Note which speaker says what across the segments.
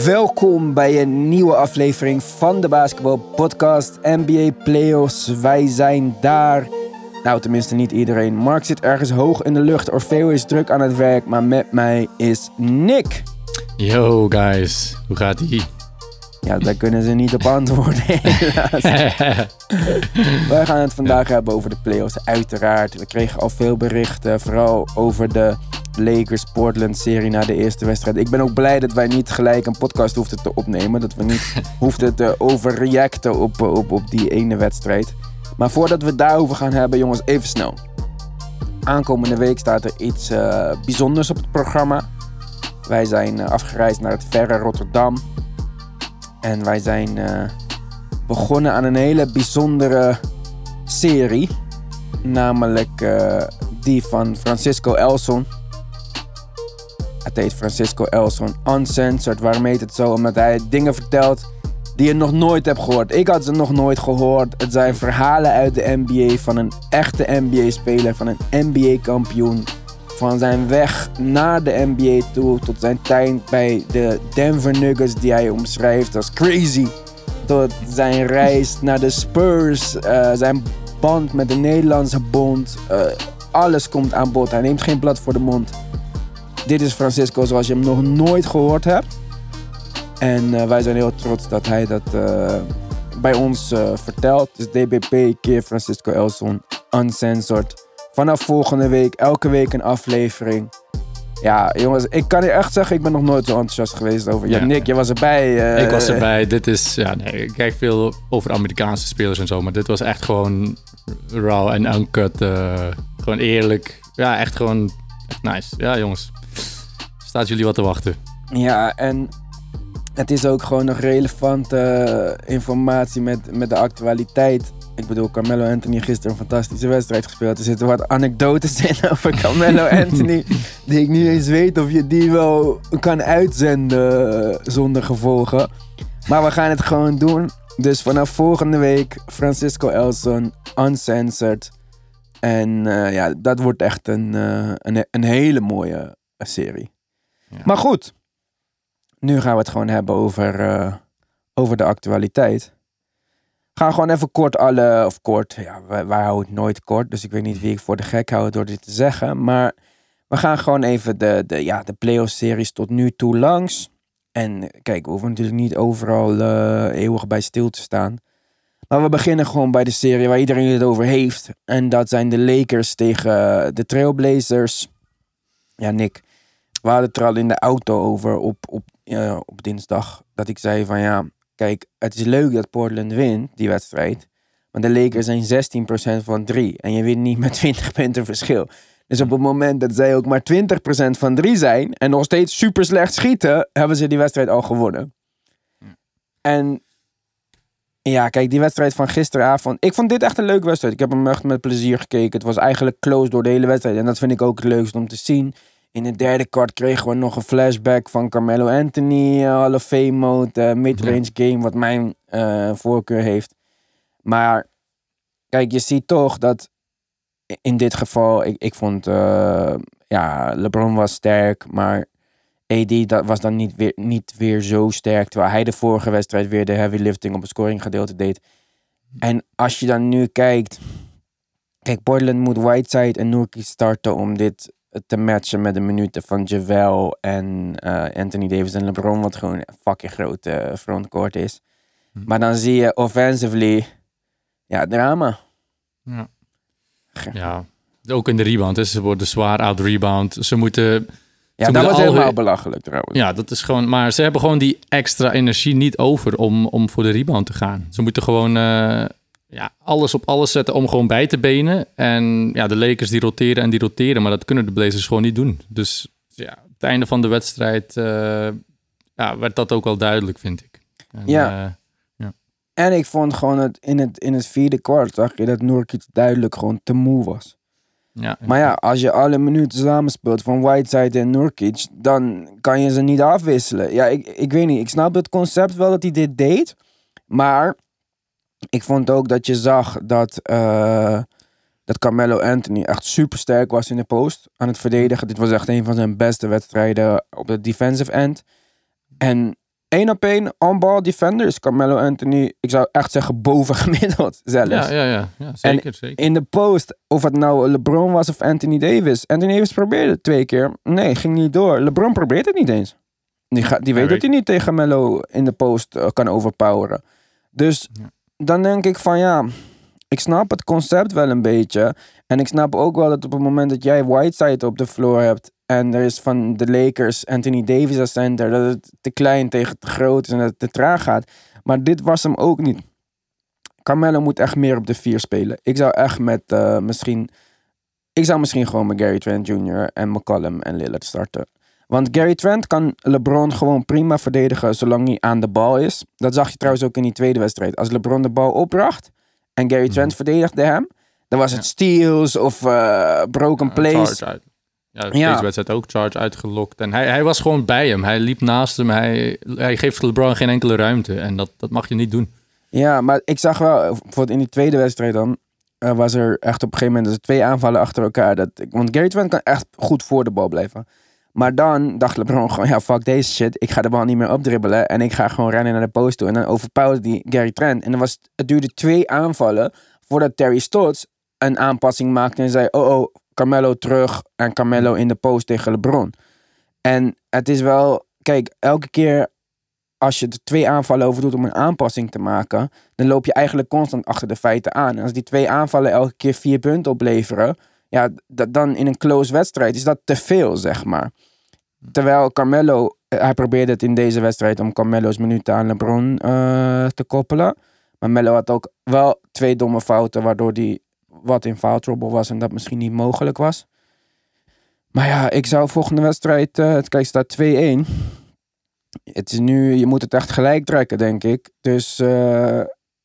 Speaker 1: Welkom bij een nieuwe aflevering van de Basketball Podcast NBA Playoffs. Wij zijn daar. Nou, tenminste niet iedereen. Mark zit ergens hoog in de lucht. Orfeo is druk aan het werk, maar met mij is Nick.
Speaker 2: Yo guys, hoe gaat ie?
Speaker 1: Ja, daar kunnen ze niet op antwoorden. helaas. Wij gaan het vandaag hebben over de playoffs, uiteraard. We kregen al veel berichten, vooral over de Lakers-Portland-serie na de eerste wedstrijd. Ik ben ook blij dat wij niet gelijk een podcast hoefden te opnemen. Dat we niet hoefden te overreacten op, op, op die ene wedstrijd. Maar voordat we het daarover gaan hebben, jongens, even snel. Aankomende week staat er iets eh, bijzonders op het programma. Wij zijn eh, afgereisd naar het verre Rotterdam. En wij zijn eh, begonnen aan een hele bijzondere serie. Namelijk die van Francisco Elson. Het heet Francisco Elson Uncensored. Waarom heet het zo? Omdat hij dingen vertelt die je nog nooit hebt gehoord. Ik had ze nog nooit gehoord. Het zijn verhalen uit de NBA van een echte NBA-speler, van een NBA-kampioen. Van zijn weg naar de NBA toe, tot zijn tijd bij de Denver Nuggets, die hij omschrijft als crazy. Tot zijn reis naar de Spurs, eh, zijn band met de Nederlandse bond. eh, alles komt aan bod. Hij neemt geen blad voor de mond. Dit is Francisco zoals je hem nog nooit gehoord hebt. En eh, wij zijn heel trots dat hij dat eh, bij ons eh, vertelt. Dus DBP keer Francisco Elson, uncensored. Vanaf volgende week, elke week een aflevering. Ja, jongens, ik kan je echt zeggen, ik ben nog nooit zo enthousiast geweest over. Ja,
Speaker 2: Ja.
Speaker 1: Nick, je was erbij.
Speaker 2: ik was erbij. Dit is, ja, nee, ik kijk veel over Amerikaanse spelers en zo, maar dit was echt gewoon raw en uncut. gewoon eerlijk. Ja, echt gewoon echt nice. Ja, jongens. Staat jullie wat te wachten?
Speaker 1: Ja, en het is ook gewoon nog relevante eh, informatie met, met de actualiteit. Ik bedoel, Carmelo Anthony gisteren een fantastische wedstrijd gespeeld. Er zitten wat anekdotes in over Carmelo Anthony. Die ik niet eens weet of je die wel kan uitzenden eh, zonder gevolgen. Maar we gaan het gewoon doen. Dus vanaf volgende week Francisco Elson, uncensored. En eh, ja, dat wordt echt een, een, een hele mooie serie. Maar goed, nu gaan we het gewoon hebben over, eh, over de actualiteit. Gaan gewoon even kort alle, of kort, ja, wij, wij houden het nooit kort, dus ik weet niet wie ik voor de gek hou door dit te zeggen. Maar we gaan gewoon even de, de, ja, de playoff-series tot nu toe langs. En kijk, we hoeven natuurlijk niet overal eh, eeuwig bij stil te staan. Maar we beginnen gewoon bij de serie waar iedereen het over heeft. En dat zijn de Lakers tegen de Trailblazers. Ja, Nick, we hadden het er al in de auto over op, op, op dinsdag. Dat ik zei van ja, kijk, het is leuk dat Portland wint, die wedstrijd. Maar de Lakers zijn 16% van 3. En je wint niet met 20 punten verschil. Dus op het moment dat zij ook maar 20% van 3 zijn. En nog steeds super slecht schieten. Hebben ze die wedstrijd al gewonnen. En ja, kijk, die wedstrijd van gisteravond. Ik vond dit echt een leuke wedstrijd. Ik heb hem echt met plezier gekeken. Het was eigenlijk close door de hele wedstrijd. En dat vind ik ook het leukst om te zien. In het derde kwart kregen we nog een flashback van Carmelo Anthony. eh, Hall of Fame mode, eh, midrange game, wat mijn eh, voorkeur heeft. Maar kijk, je ziet toch dat in dit geval, ik, ik vond, ja, LeBron was sterk, maar AD dat was dan niet weer, niet weer zo sterk. Terwijl hij de vorige wedstrijd weer de heavy lifting op het scoringgedeelte deed. En als je dan nu kijkt, kijk, Portland moet Whiteside en Nurkic starten om dit te matchen met de minuten van Javel en eh, Anthony Davis en LeBron, wat gewoon een fucking grote eh, frontcourt is.
Speaker 2: Hm.
Speaker 1: Maar dan zie je offensively, ja, drama.
Speaker 2: Ja. ja. Ook in de rebound. hè. Ze worden zwaar out rebound. Ze moeten
Speaker 1: Ja,
Speaker 2: Ze
Speaker 1: dat
Speaker 2: moeten
Speaker 1: was
Speaker 2: al
Speaker 1: helemaal
Speaker 2: hun-
Speaker 1: belachelijk trouwens.
Speaker 2: Ja, dat is gewoon. Maar ze hebben gewoon die extra energie niet over om, om voor de rebound te gaan. Ze moeten gewoon eh, ja, alles op alles zetten om gewoon bij te benen. En ja, de Lakers die roteren en die roteren, maar dat kunnen de Blazers gewoon niet doen. Dus ja, op het einde van de wedstrijd eh, ja, werd dat ook wel duidelijk, vind ik. En,
Speaker 1: Ja.
Speaker 2: eh,
Speaker 1: En ik vond gewoon het, in, het, in het vierde kwart zag je dat Nurkic duidelijk gewoon te moe was.
Speaker 2: ja,
Speaker 1: Maar ja, als je alle minuten samenspeelt van Whiteside en Nurkic, dan kan je ze niet afwisselen. Ja, ik, ik weet niet. Ik snap het concept wel dat hij dit deed. Maar ik vond ook dat je zag dat, eh, dat Carmelo Anthony echt super sterk was in de post aan het verdedigen. Dit was echt een van zijn beste wedstrijden op de defensive end. En één op één on-ball defender is Carmelo Anthony, ik zou echt zeggen, boven gemiddeld zelfs.
Speaker 2: Ja, ja, ja, ja zeker, zeker.
Speaker 1: In de post, of het nou LeBron was of Anthony Davis. Anthony Davis probeerde het twee keer. Nee, ging niet door. LeBron probeert het niet eens. Die, gaat, die weet dat hij niet tegen Melo in de post eh, kan overpoweren. Dus dan denk ik van ja, ik snap het concept wel een beetje. En ik snap ook wel dat op het moment dat jij Whiteside op de floor hebt. En er is van de Lakers Anthony Davis als center. Dat het te klein tegen te groot is en dat het te traag gaat. Maar dit was hem ook niet. Carmelo moet echt meer op de vier spelen. Ik zou echt met uh, misschien... Ik zou misschien gewoon met Gary Trent Jr. en McCollum en Lillard starten. Want Gary Trent kan LeBron gewoon prima verdedigen zolang hij aan de bal is. Dat zag je trouwens ook in die tweede wedstrijd. Als LeBron de bal opbracht en Gary Trent mhm. verdedigde hem, dan was het steals of uh, broken plays.
Speaker 2: Ja, deze wedstrijd ook charge uitgelokt. En hij, hij was gewoon bij hem. Hij liep naast hem. Hij, hij geeft LeBron geen enkele ruimte. En dat, dat mag je niet doen.
Speaker 1: Ja, maar ik zag wel, bijvoorbeeld in die tweede wedstrijd dan, uh, was er echt op een gegeven moment dus twee aanvallen achter elkaar. Dat, want Gary Trent kan echt goed voor de bal blijven. Maar dan dacht LeBron gewoon, ja, fuck deze shit. Ik ga de bal niet meer opdribbelen. En ik ga gewoon rennen naar de post toe. En dan overpower die Gary Trent. En dan was, het duurde twee aanvallen voordat Terry Stotts een aanpassing maakte. En zei, oh oh, Carmelo terug. En Carmelo in de post tegen LeBron. En het is wel, kijk, elke keer als je er twee aanvallen over doet om een aanpassing te maken. Dan loop je eigenlijk constant achter de feiten aan. En als die twee aanvallen elke keer vier punten opleveren ja, dan in een close wedstrijd is dat te veel, zeg maar. Terwijl Carmelo, eh, hij probeerde het in deze wedstrijd om Carmelo's minuten aan LeBron uh, te koppelen. Maar Melo had ook wel twee domme fouten, waardoor hij wat in foul trouble was en dat misschien niet mogelijk was. Maar ja, ik zou volgende wedstrijd, uh, het kijk, staat 2-1. Het is nu, je moet het echt gelijk trekken, denk ik. Dus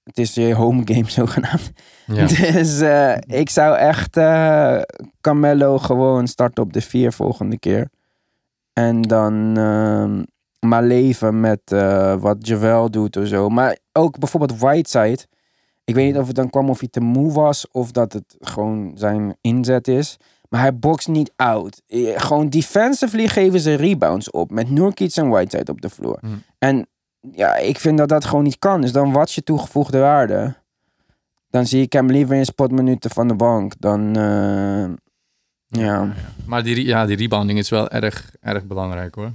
Speaker 1: het is je home game zogenaamd. Ja. Dus uh, ik zou echt uh, Carmelo gewoon starten op de vier volgende keer. En dan uh, maar leven met wat Javel doet of zo. Maar ook bijvoorbeeld Whiteside. Ik weet niet of het dan kwam of hij te moe was of dat het gewoon zijn inzet is. Maar hij boxt niet out. Gewoon defensively geven ze rebounds op met Nurkic en Whiteside op de vloer. Mm. En ja, ik vind dat dat gewoon niet kan. Dus dan wat je toegevoegde waarde. Dan zie ik hem liever in spotminuten van de bank dan. Uh, ja.
Speaker 2: Maar die, ja, die rebounding is wel erg, erg belangrijk hoor.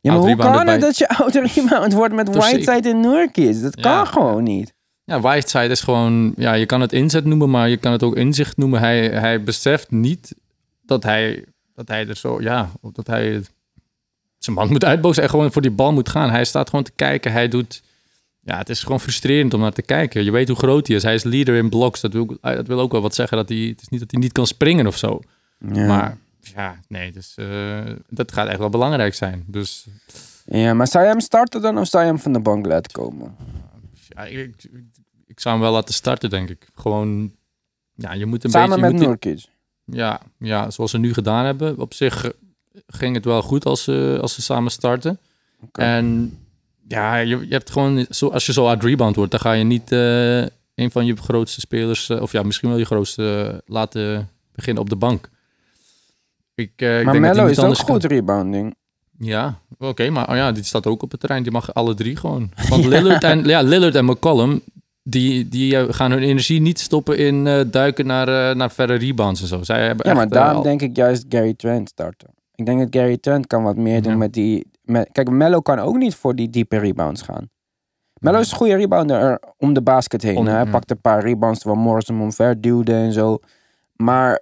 Speaker 1: Ja, maar hoe kan het dat je ouder rebound wordt met Whiteside en Nurkic? Dat kan gewoon niet.
Speaker 2: Ja, Whiteside is gewoon... Ja, je kan het inzet noemen, maar je kan het ook inzicht noemen. Hij, hij beseft niet dat hij, dat hij er zo... Ja, dat hij zijn man moet uitbozen en gewoon voor die bal moet gaan. Hij staat gewoon te kijken. Hij doet. Ja, het is gewoon frustrerend om naar te kijken. Je weet hoe groot hij is. Hij is leader in blocks. Dat wil, dat wil ook wel wat zeggen dat hij. Het is niet dat hij niet kan springen of zo. Ja. Maar ja, nee, dus uh, dat gaat echt wel belangrijk zijn. Dus.
Speaker 1: Ja, maar zou je hem starten dan of zou je hem van de bank laten komen?
Speaker 2: Ja, ik, ik, zou hem wel laten starten, denk ik. Gewoon, ja, je moet een
Speaker 1: Samen
Speaker 2: beetje...
Speaker 1: met Nurkic?
Speaker 2: Ja, ja, zoals ze nu gedaan hebben. Op zich ging het wel goed als ze, als ze samen starten. En ja, je, je hebt gewoon, zo, als je zo uit rebound wordt, dan ga je niet uh, een van je grootste spelers, uh, of ja, misschien wel je grootste, uh, laten beginnen op de bank.
Speaker 1: Ik, ik maar Mello is ook goed rebounding.
Speaker 2: Ja, oké, maar oh ja, die staat ook op het terrein. Die mag alle drie gewoon. Want Lillard en, ja, Lillard en McCollum, die, die gaan hun energie niet stoppen in duiken naar, naar verre rebounds en zo. Zij hebben
Speaker 1: ja, maar daarom denk ik juist Gary Trent starten. Ik denk dat Gary Trent kan wat meer doen met die... Met, kijk, Mello kan ook niet voor die diepe rebounds gaan. Mello is een goede rebounder om de basket heen. hij pakt een paar rebounds terwijl Morris hem omver duwde en zo. Maar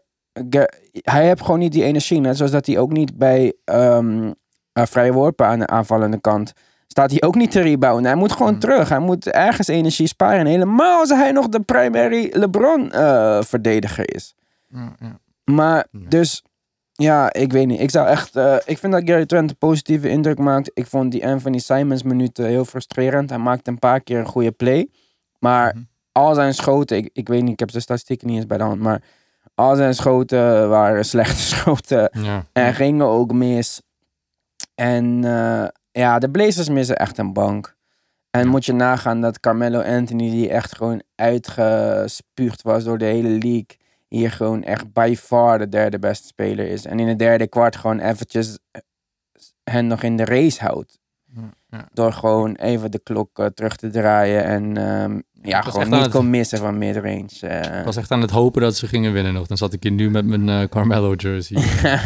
Speaker 1: hij heeft gewoon niet die energie. Net zoals dat hij ook niet bij um, vrije worpen aan de aanvallende kant staat hij ook niet te rebounden. Hij moet gewoon terug. Hij moet ergens energie sparen. Helemaal als hij nog de primary LeBron-verdediger uh, is. Ja, ja. Maar dus ja, ik weet niet. Ik zou echt. Uh, ik vind dat Gary Trent een positieve indruk maakt. Ik vond die Anthony Simons minuten heel frustrerend. Hij maakte een paar keer een goede play. Maar mhm. al zijn schoten, ik, ik weet niet, ik heb de statistieken niet eens bij de hand. Maar al zijn schoten waren slechte schoten. Ja. En gingen ook mis. En uh, ja, de Blazers missen echt een bank. En moet je nagaan dat Carmelo Anthony, die echt gewoon uitgespuugd was door de hele league hier gewoon echt by far de derde beste speler is. En in het derde kwart gewoon eventjes hen nog in de race houdt.
Speaker 2: ja.
Speaker 1: Door gewoon even de klok eh, terug te draaien en ehm, ja, gewoon niet
Speaker 2: het-
Speaker 1: kon missen van midrange. eh.
Speaker 2: Ik was echt aan het hopen dat ze gingen winnen nog. Dan zat ik hier nu met mijn eh, Carmelo jersey.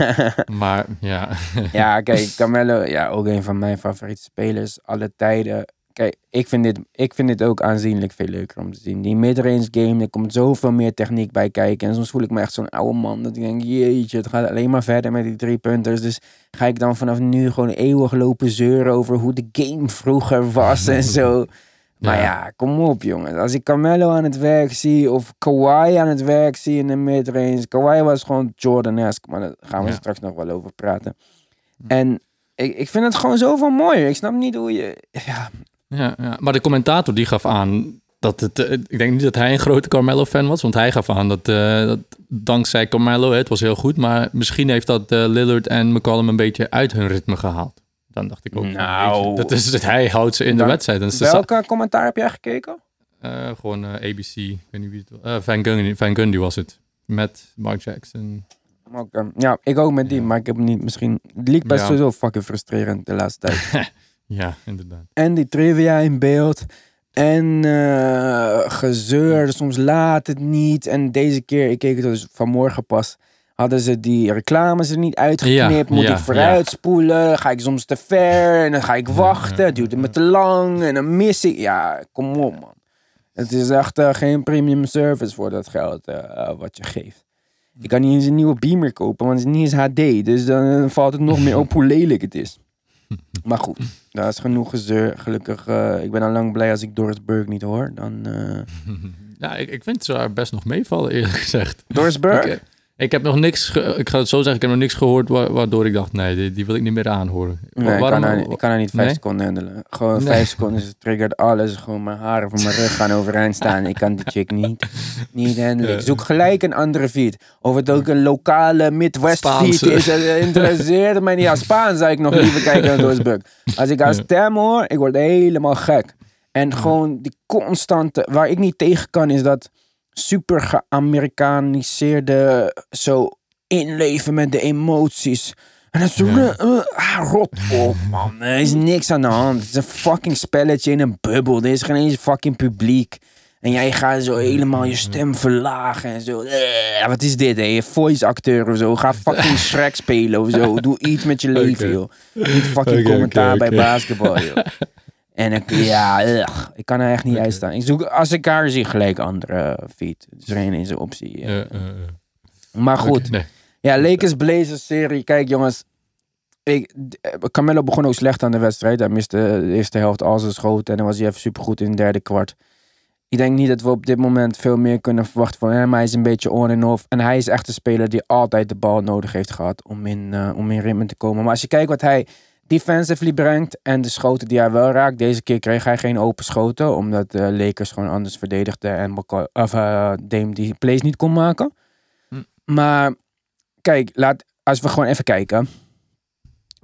Speaker 2: maar ja,
Speaker 1: ja, kijk, Carmelo, ja, ook een van mijn favoriete spelers alle tijden. Kijk, ik vind, dit, ik vind dit ook aanzienlijk veel leuker om te zien. Die midrange game, er komt zoveel meer techniek bij kijken. En soms voel ik me echt zo'n oude man. Dat ik denk, jeetje, het gaat alleen maar verder met die drie punters. Dus ga ik dan vanaf nu gewoon eeuwig lopen zeuren over hoe de game vroeger was en zo. Maar
Speaker 2: Ja.
Speaker 1: ja, kom op jongens. Als ik Carmelo aan het werk zie of Kawhi aan het werk zie in de midrange. Kawhi was gewoon Jordan-esque, maar daar gaan we
Speaker 2: Ja.
Speaker 1: straks nog wel over praten. En ik, ik vind het gewoon zoveel mooier. Ik snap niet hoe je... Ja,
Speaker 2: ja, ja. maar de commentator die gaf aan dat het... eh, ik denk niet dat hij een grote Carmelo-fan was. Want hij gaf aan dat, eh, dat dankzij Carmelo, het was heel goed. Maar misschien heeft dat eh, Lillard en McCollum een beetje uit hun ritme gehaald. Dan dacht ik ook,
Speaker 1: Nou.
Speaker 2: je, dat is, dat hij houdt ze in de wedstrijd. En
Speaker 1: welke commentaar heb jij gekeken?
Speaker 2: Gewoon ABC, ik weet niet wie het was. Van, Gundy, Van Gundy was het. Met Mark Jackson.
Speaker 1: Ja, ik ook met die,
Speaker 2: Ja.
Speaker 1: maar ik heb niet misschien... Het liep best
Speaker 2: Ja.
Speaker 1: sowieso fucking frustrerend de laatste tijd.
Speaker 2: Ja, inderdaad.
Speaker 1: en die trivia in beeld. En eh, gezeur, soms laat het niet. En deze keer, ik keek het dus vanmorgen pas, hadden ze die reclames er niet uitgeknipt.
Speaker 2: Ja,
Speaker 1: Moet
Speaker 2: ja,
Speaker 1: ik vooruitspoelen? Ga ik soms te ver? En dan ga ik wachten. Duurt het me te lang. En dan mis ik. Ja, kom op man. Het is echt eh, geen premium service voor dat geld eh, wat je geeft. Je kan niet eens een nieuwe beamer kopen, want het is niet eens HD. Dus dan valt het nog meer op hoe lelijk het is. Maar goed, dat is genoeg gezeur. Gelukkig, eh, ik ben al lang blij als ik Doris Burg niet hoor. Dan, eh
Speaker 2: Ja, ik, ik vind ze best nog meevallen, eerlijk gezegd.
Speaker 1: Doris Burg?
Speaker 2: Ik, ik heb nog niks, ge- ik ga het zo zeggen, ik heb nog niks gehoord wa- waardoor ik dacht, nee, die, die wil ik niet meer aanhoren.
Speaker 1: Nee, ik
Speaker 2: Waarom-
Speaker 1: kan, haar, ik kan haar niet vijf
Speaker 2: Nee?
Speaker 1: seconden handelen. Gewoon
Speaker 2: Nee.
Speaker 1: vijf seconden, ze triggert alles. Gewoon mijn haren van mijn rug gaan overeind staan. Ik kan die chick niet, niet handelen. Ik zoek gelijk een andere feed. Of het ook een lokale Midwest feed
Speaker 2: Spaanse.
Speaker 1: is, dat interesseert mij niet. Ja, Spaans zou ik nog liever kijken dan Doris Burg. Als ik haar stem hoor, ik word helemaal gek. En gewoon die constante, waar ik niet tegen kan, is dat super geamerikaniseerde, zo inleven met de emoties. En dat is zo,
Speaker 2: Ja.
Speaker 1: rot op man, er is niks aan de hand. Het is een fucking spelletje in een bubbel, er is geen eens fucking publiek. En jij gaat zo helemaal je stem verlagen en zo. Eh, wat is dit, hè? Je voice acteur of zo. Ga fucking Shrek spelen of zo. Doe iets met je leven, joh. Niet fucking commentaar bij basketbal, joh. En ik, ja, ugh, ik kan er echt niet uitstaan. Ik zoek, als ik haar zie, gelijk andere feed. Dus er is een optie. ja.
Speaker 2: Eh, eh, eh.
Speaker 1: Maar goed,
Speaker 2: nee.
Speaker 1: ja, Lakers Blazers serie. Kijk jongens, ik, d- Carmelo begon ook slecht aan de wedstrijd. Hij miste de eerste helft al zijn schoten en dan was hij even supergoed in het derde kwart. Ik denk niet dat we op dit moment veel meer kunnen verwachten van hem. Hij is een beetje on en off. En hij is echt een speler die altijd de bal nodig heeft gehad om in, eh, om in ritme te komen. Maar als je kijkt wat hij defensively brengt en de schoten die hij wel raakt. Deze keer kreeg hij geen open schoten, omdat de Lakers gewoon anders verdedigden en McCoy- of, eh, Dame die plays niet kon maken.
Speaker 2: Hm.
Speaker 1: Maar kijk, laat, als we gewoon even kijken.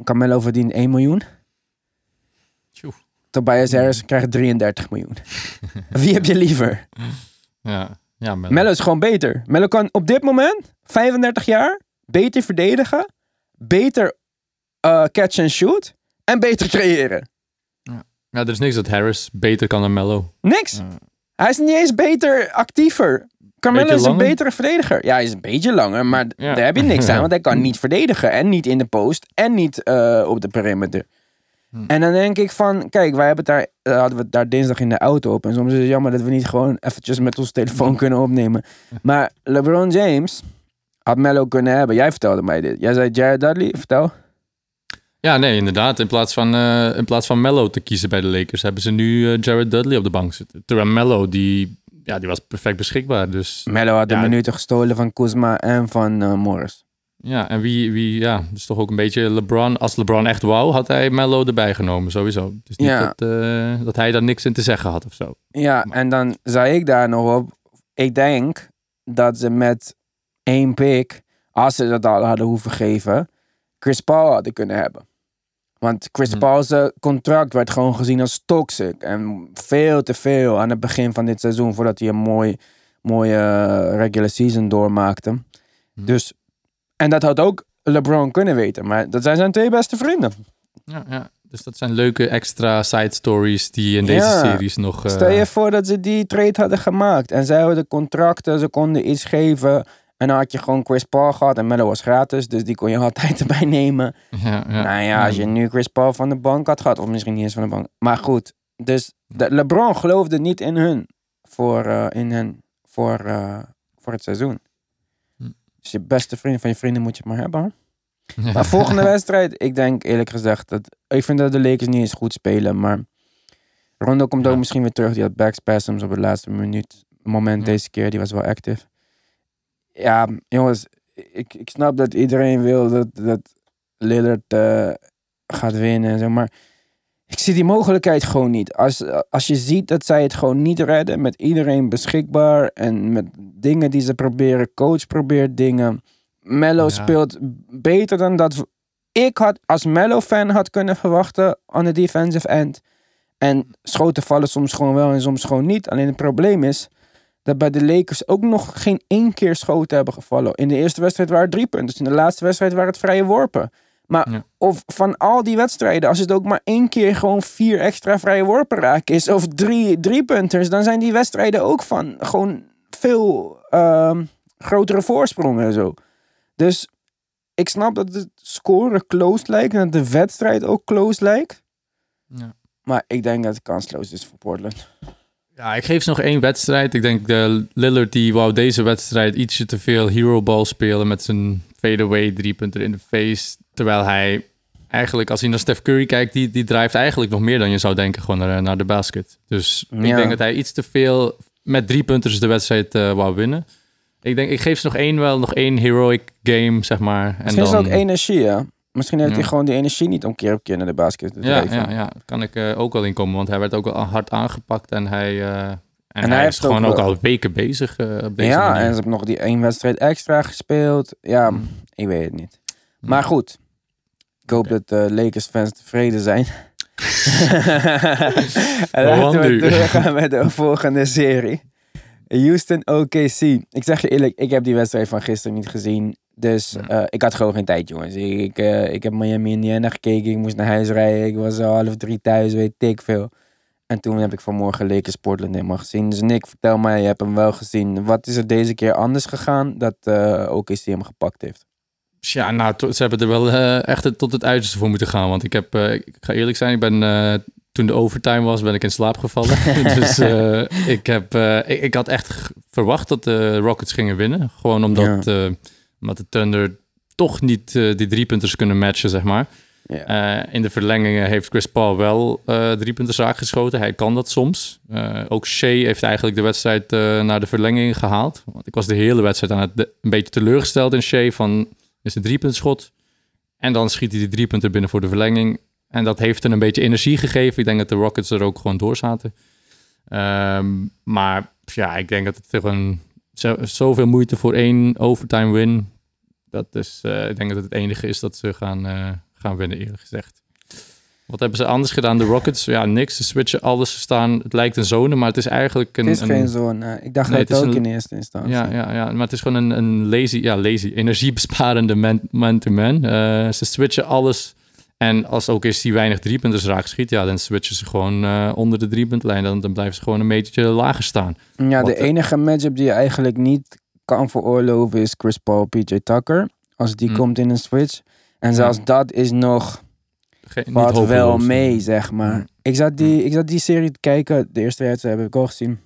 Speaker 1: Carmelo verdient 1 miljoen. Tobias Harris krijgt 33 miljoen. Wie heb je liever?
Speaker 2: Ja, ja. Melo
Speaker 1: is gewoon beter. Melo kan op dit moment, 35 jaar, beter verdedigen, beter eh, catch and shoot en beter creëren.
Speaker 2: Ja, er is niks dat Harris beter kan dan Mello.
Speaker 1: Niks.
Speaker 2: Ja.
Speaker 1: Hij is niet eens beter actiever. Carmelo is een betere verdediger. Ja, hij is een beetje langer, maar
Speaker 2: Ja.
Speaker 1: daar heb je niks aan. Want hij kan niet verdedigen. En niet in de post. En niet eh, op de perimeter.
Speaker 2: Hm.
Speaker 1: En dan denk ik van, kijk, wij hebben het daar, eh, hadden we het daar dinsdag in de auto op. En soms is het jammer dat we niet gewoon eventjes met ons telefoon kunnen opnemen. Maar LeBron James had Melo kunnen hebben. Jij vertelde mij dit. Jij zei Jared Dudley, vertel.
Speaker 2: Ja, nee, inderdaad. In plaats van, eh in plaats van Mello te kiezen bij de Lakers, hebben ze nu eh, Jared Dudley op de bank zitten. Terwijl Mello, die, ja, die was perfect beschikbaar. Dus
Speaker 1: Melo had de
Speaker 2: Ja.
Speaker 1: minuten gestolen van Kuzma en van eh, Morris.
Speaker 2: ja, en wie, wie, ja, dus toch ook een beetje LeBron. Als LeBron echt wou, had hij Mello erbij genomen, sowieso. Het is niet
Speaker 1: Ja.
Speaker 2: dat, dat hij daar niks in te zeggen had of zo.
Speaker 1: Ja,
Speaker 2: Maar-
Speaker 1: en dan zei ik daar nog op. Ik denk dat ze met één pick, als ze dat al hadden hoeven geven, Chris Paul hadden kunnen hebben. Want Chris
Speaker 2: Hm.
Speaker 1: Paul's eh, contract werd gewoon gezien als toxic. En veel te veel aan het begin van dit seizoen, voordat hij een mooi, mooie eh, regular season doormaakte.
Speaker 2: Hm.
Speaker 1: Dus, en dat had ook LeBron kunnen weten. Maar dat zijn zijn twee beste vrienden.
Speaker 2: Ja, ja. Dus dat zijn leuke extra side stories die in deze
Speaker 1: Ja.
Speaker 2: series nog... eh,
Speaker 1: Stel je voor dat ze die trade hadden gemaakt. En zij hadden contracten, ze konden iets geven. En dan had je gewoon Chris Paul gehad. En Melo was gratis, dus die kon je altijd erbij nemen.
Speaker 2: ja, ja.
Speaker 1: Nou ja, als je nu Chris Paul van de bank had gehad. Of misschien niet eens van de bank. Maar goed, dus de, LeBron geloofde niet in hun. Voor, eh, in hen, voor, eh, voor het seizoen.
Speaker 2: Hm.
Speaker 1: Dus je beste vriend van je vrienden moet je maar hebben. Maar volgende wedstrijd, ik denk eerlijk gezegd dat ik vind dat de Lakers niet eens goed spelen, maar Rondo komt ook misschien weer terug. Die had backspasms op het laatste minuut. Moment
Speaker 2: Ja.
Speaker 1: deze keer, die was wel active. Ja, jongens, ik, ik snap dat iedereen wil dat, dat Lillard eh, gaat winnen en zo, maar ik zie die mogelijkheid gewoon niet. Als, als je ziet dat zij het gewoon niet redden met iedereen beschikbaar en met dingen die ze proberen, coach probeert dingen. Mello
Speaker 2: Ja.
Speaker 1: speelt beter dan dat ik had als Mello-fan had kunnen verwachten aan de defensive end. En schoten vallen soms gewoon wel en soms gewoon niet. Alleen het probleem is dat bij de Lakers ook nog geen één keer schoten hebben gevallen. In de eerste wedstrijd waren het drie punten. Dus in de laatste wedstrijd waren het vrije worpen. Maar
Speaker 2: Ja.
Speaker 1: of van al die wedstrijden, als het ook maar één keer gewoon vier extra vrije worpen raken is, of drie, drie punters, dan zijn die wedstrijden ook van gewoon veel ehm, grotere voorsprongen en zo. Dus ik snap dat het scoren close lijkt en dat de wedstrijd ook close lijkt.
Speaker 2: Ja.
Speaker 1: Maar ik denk dat het kansloos is voor Portland.
Speaker 2: Ja, ik geef ze nog één wedstrijd. Ik denk de Lillard die wou deze wedstrijd ietsje te veel hero ball spelen met zijn fadeaway driepunter in de face. Terwijl hij eigenlijk, als hij naar Steph Curry kijkt, die, die drijft eigenlijk nog meer dan je zou denken gewoon naar, naar de basket. Dus ik
Speaker 1: Ja.
Speaker 2: denk dat hij iets te veel met drie punters de wedstrijd eh, wou winnen. Ik denk, ik geef ze nog één wel, nog één heroic game, zeg maar. En
Speaker 1: Misschien is
Speaker 2: dan,
Speaker 1: het ook energie, hè? Misschien heeft hij gewoon die energie niet om keer op keer naar de basket te
Speaker 2: Ja, ja, ja, kan ik eh, ook wel in komen, want hij werd ook al hard aangepakt en hij, eh, en
Speaker 1: hij
Speaker 2: is gewoon
Speaker 1: ook
Speaker 2: al weken bezig eh, op deze
Speaker 1: ja,
Speaker 2: manier.
Speaker 1: en ze hebben nog die één wedstrijd extra gespeeld. Ja,
Speaker 2: Mm.
Speaker 1: ik weet het niet. Maar goed, ik hoop dat de Lakers fans tevreden zijn. en laten we doorgaan met de volgende serie. Houston OKC. Ik zeg je eerlijk, ik heb die wedstrijd van gisteren niet gezien. Dus eh, ik had gewoon geen tijd, jongens. Ik, ik, eh, ik heb Miami Indiana gekeken. Ik moest naar huis rijden. Ik was al half drie thuis, weet ik veel. En toen heb ik vanmorgen Lakers Portland helemaal gezien. Dus Nick, vertel mij, je hebt hem wel gezien. Wat is er deze keer anders gegaan dat eh OKC hem gepakt heeft?
Speaker 2: Ja, nou, ze hebben er wel echt tot het uiterste voor moeten gaan. Want ik heb, ik ga eerlijk zijn, ik ben toen de overtime was, ben ik in slaap gevallen. dus ik, heb, ik, ik had echt verwacht dat de Rockets gingen winnen. Gewoon omdat, omdat de Thunder toch niet eh, die drie punters kunnen matchen, zeg maar.
Speaker 1: Ja.
Speaker 2: Eh, in de verlengingen heeft Chris Paul wel eh drie punten raak geschoten. Hij kan dat soms. Eh, ook Shea heeft eigenlijk de wedstrijd eh, naar de verlenging gehaald. Want ik was de hele wedstrijd aan het de- een beetje teleurgesteld in Shea van is een driepuntschot. En dan schiet hij die drie punten binnen voor de verlenging. En dat heeft hem een beetje energie gegeven. Ik denk dat de Rockets er ook gewoon door zaten. Ehm, maar ja, ik denk dat het gewoon zo, zoveel moeite voor één overtime win. Dat is, eh, ik denk dat het het enige is dat ze gaan, eh, gaan winnen, eerlijk gezegd. Wat hebben ze anders gedaan? De Rockets, ja, niks. Ze switchen alles. Ze staan, het lijkt een zone, maar het is eigenlijk een...
Speaker 1: Het is
Speaker 2: een-
Speaker 1: geen zo'n. eh, ik dacht
Speaker 2: Nee,
Speaker 1: dat
Speaker 2: het
Speaker 1: ook
Speaker 2: een-
Speaker 1: in eerste instantie.
Speaker 2: ja, ja, ja, maar het is gewoon een, een lazy, ja, lazy, energiebesparende man- man-to-man. Eh, ze switchen alles. En als ook eens die weinig driepunters raak schiet, ja, dan switchen ze gewoon eh, onder de driepuntlijn. Dan, dan blijven ze gewoon een metertje lager staan.
Speaker 1: Ja, de
Speaker 2: eh,
Speaker 1: enige matchup die je eigenlijk niet kan veroorloven is Chris Paul, PJ Tucker. Als die
Speaker 2: Mm.
Speaker 1: komt in een switch. En zelfs dat is nog
Speaker 2: Ge- niet
Speaker 1: valt wel mee, zeg maar.
Speaker 2: Mm.
Speaker 1: Ik, zat die, ik zat die serie te kijken. De eerste wedstrijd heb ik al gezien.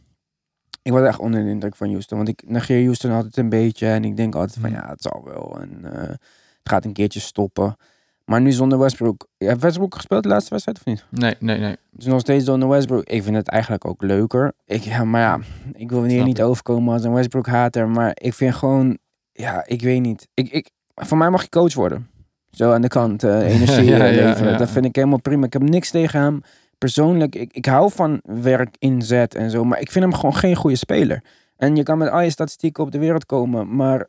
Speaker 1: Ik was echt onder de indruk van Houston. Want ik negeer Houston altijd een beetje. En ik denk altijd van ja, het zal wel. En eh, het gaat een keertje stoppen. Maar nu zonder Westbrook. Heeft Westbrook gespeeld de laatste wedstrijd of niet?
Speaker 2: Nee, nee, nee.
Speaker 1: Dus nog steeds zonder Westbrook. Ik vind het eigenlijk ook leuker. Ik, ja, maar ja, ik wil hier niet overkomen als een Westbrook-hater. Maar ik vind gewoon, ja, ik weet niet. Ik, ik, voor mij mag je coach worden. Zo aan de kant, eh, energie
Speaker 2: Ja,
Speaker 1: eh,
Speaker 2: ja,
Speaker 1: leveren.
Speaker 2: ja.
Speaker 1: Dat vind ik helemaal prima. Ik heb niks tegen hem. Persoonlijk, ik, ik hou van werk inzet en zo. Maar ik vind hem gewoon geen goede speler. En je kan met al je statistieken op de wereld komen. Maar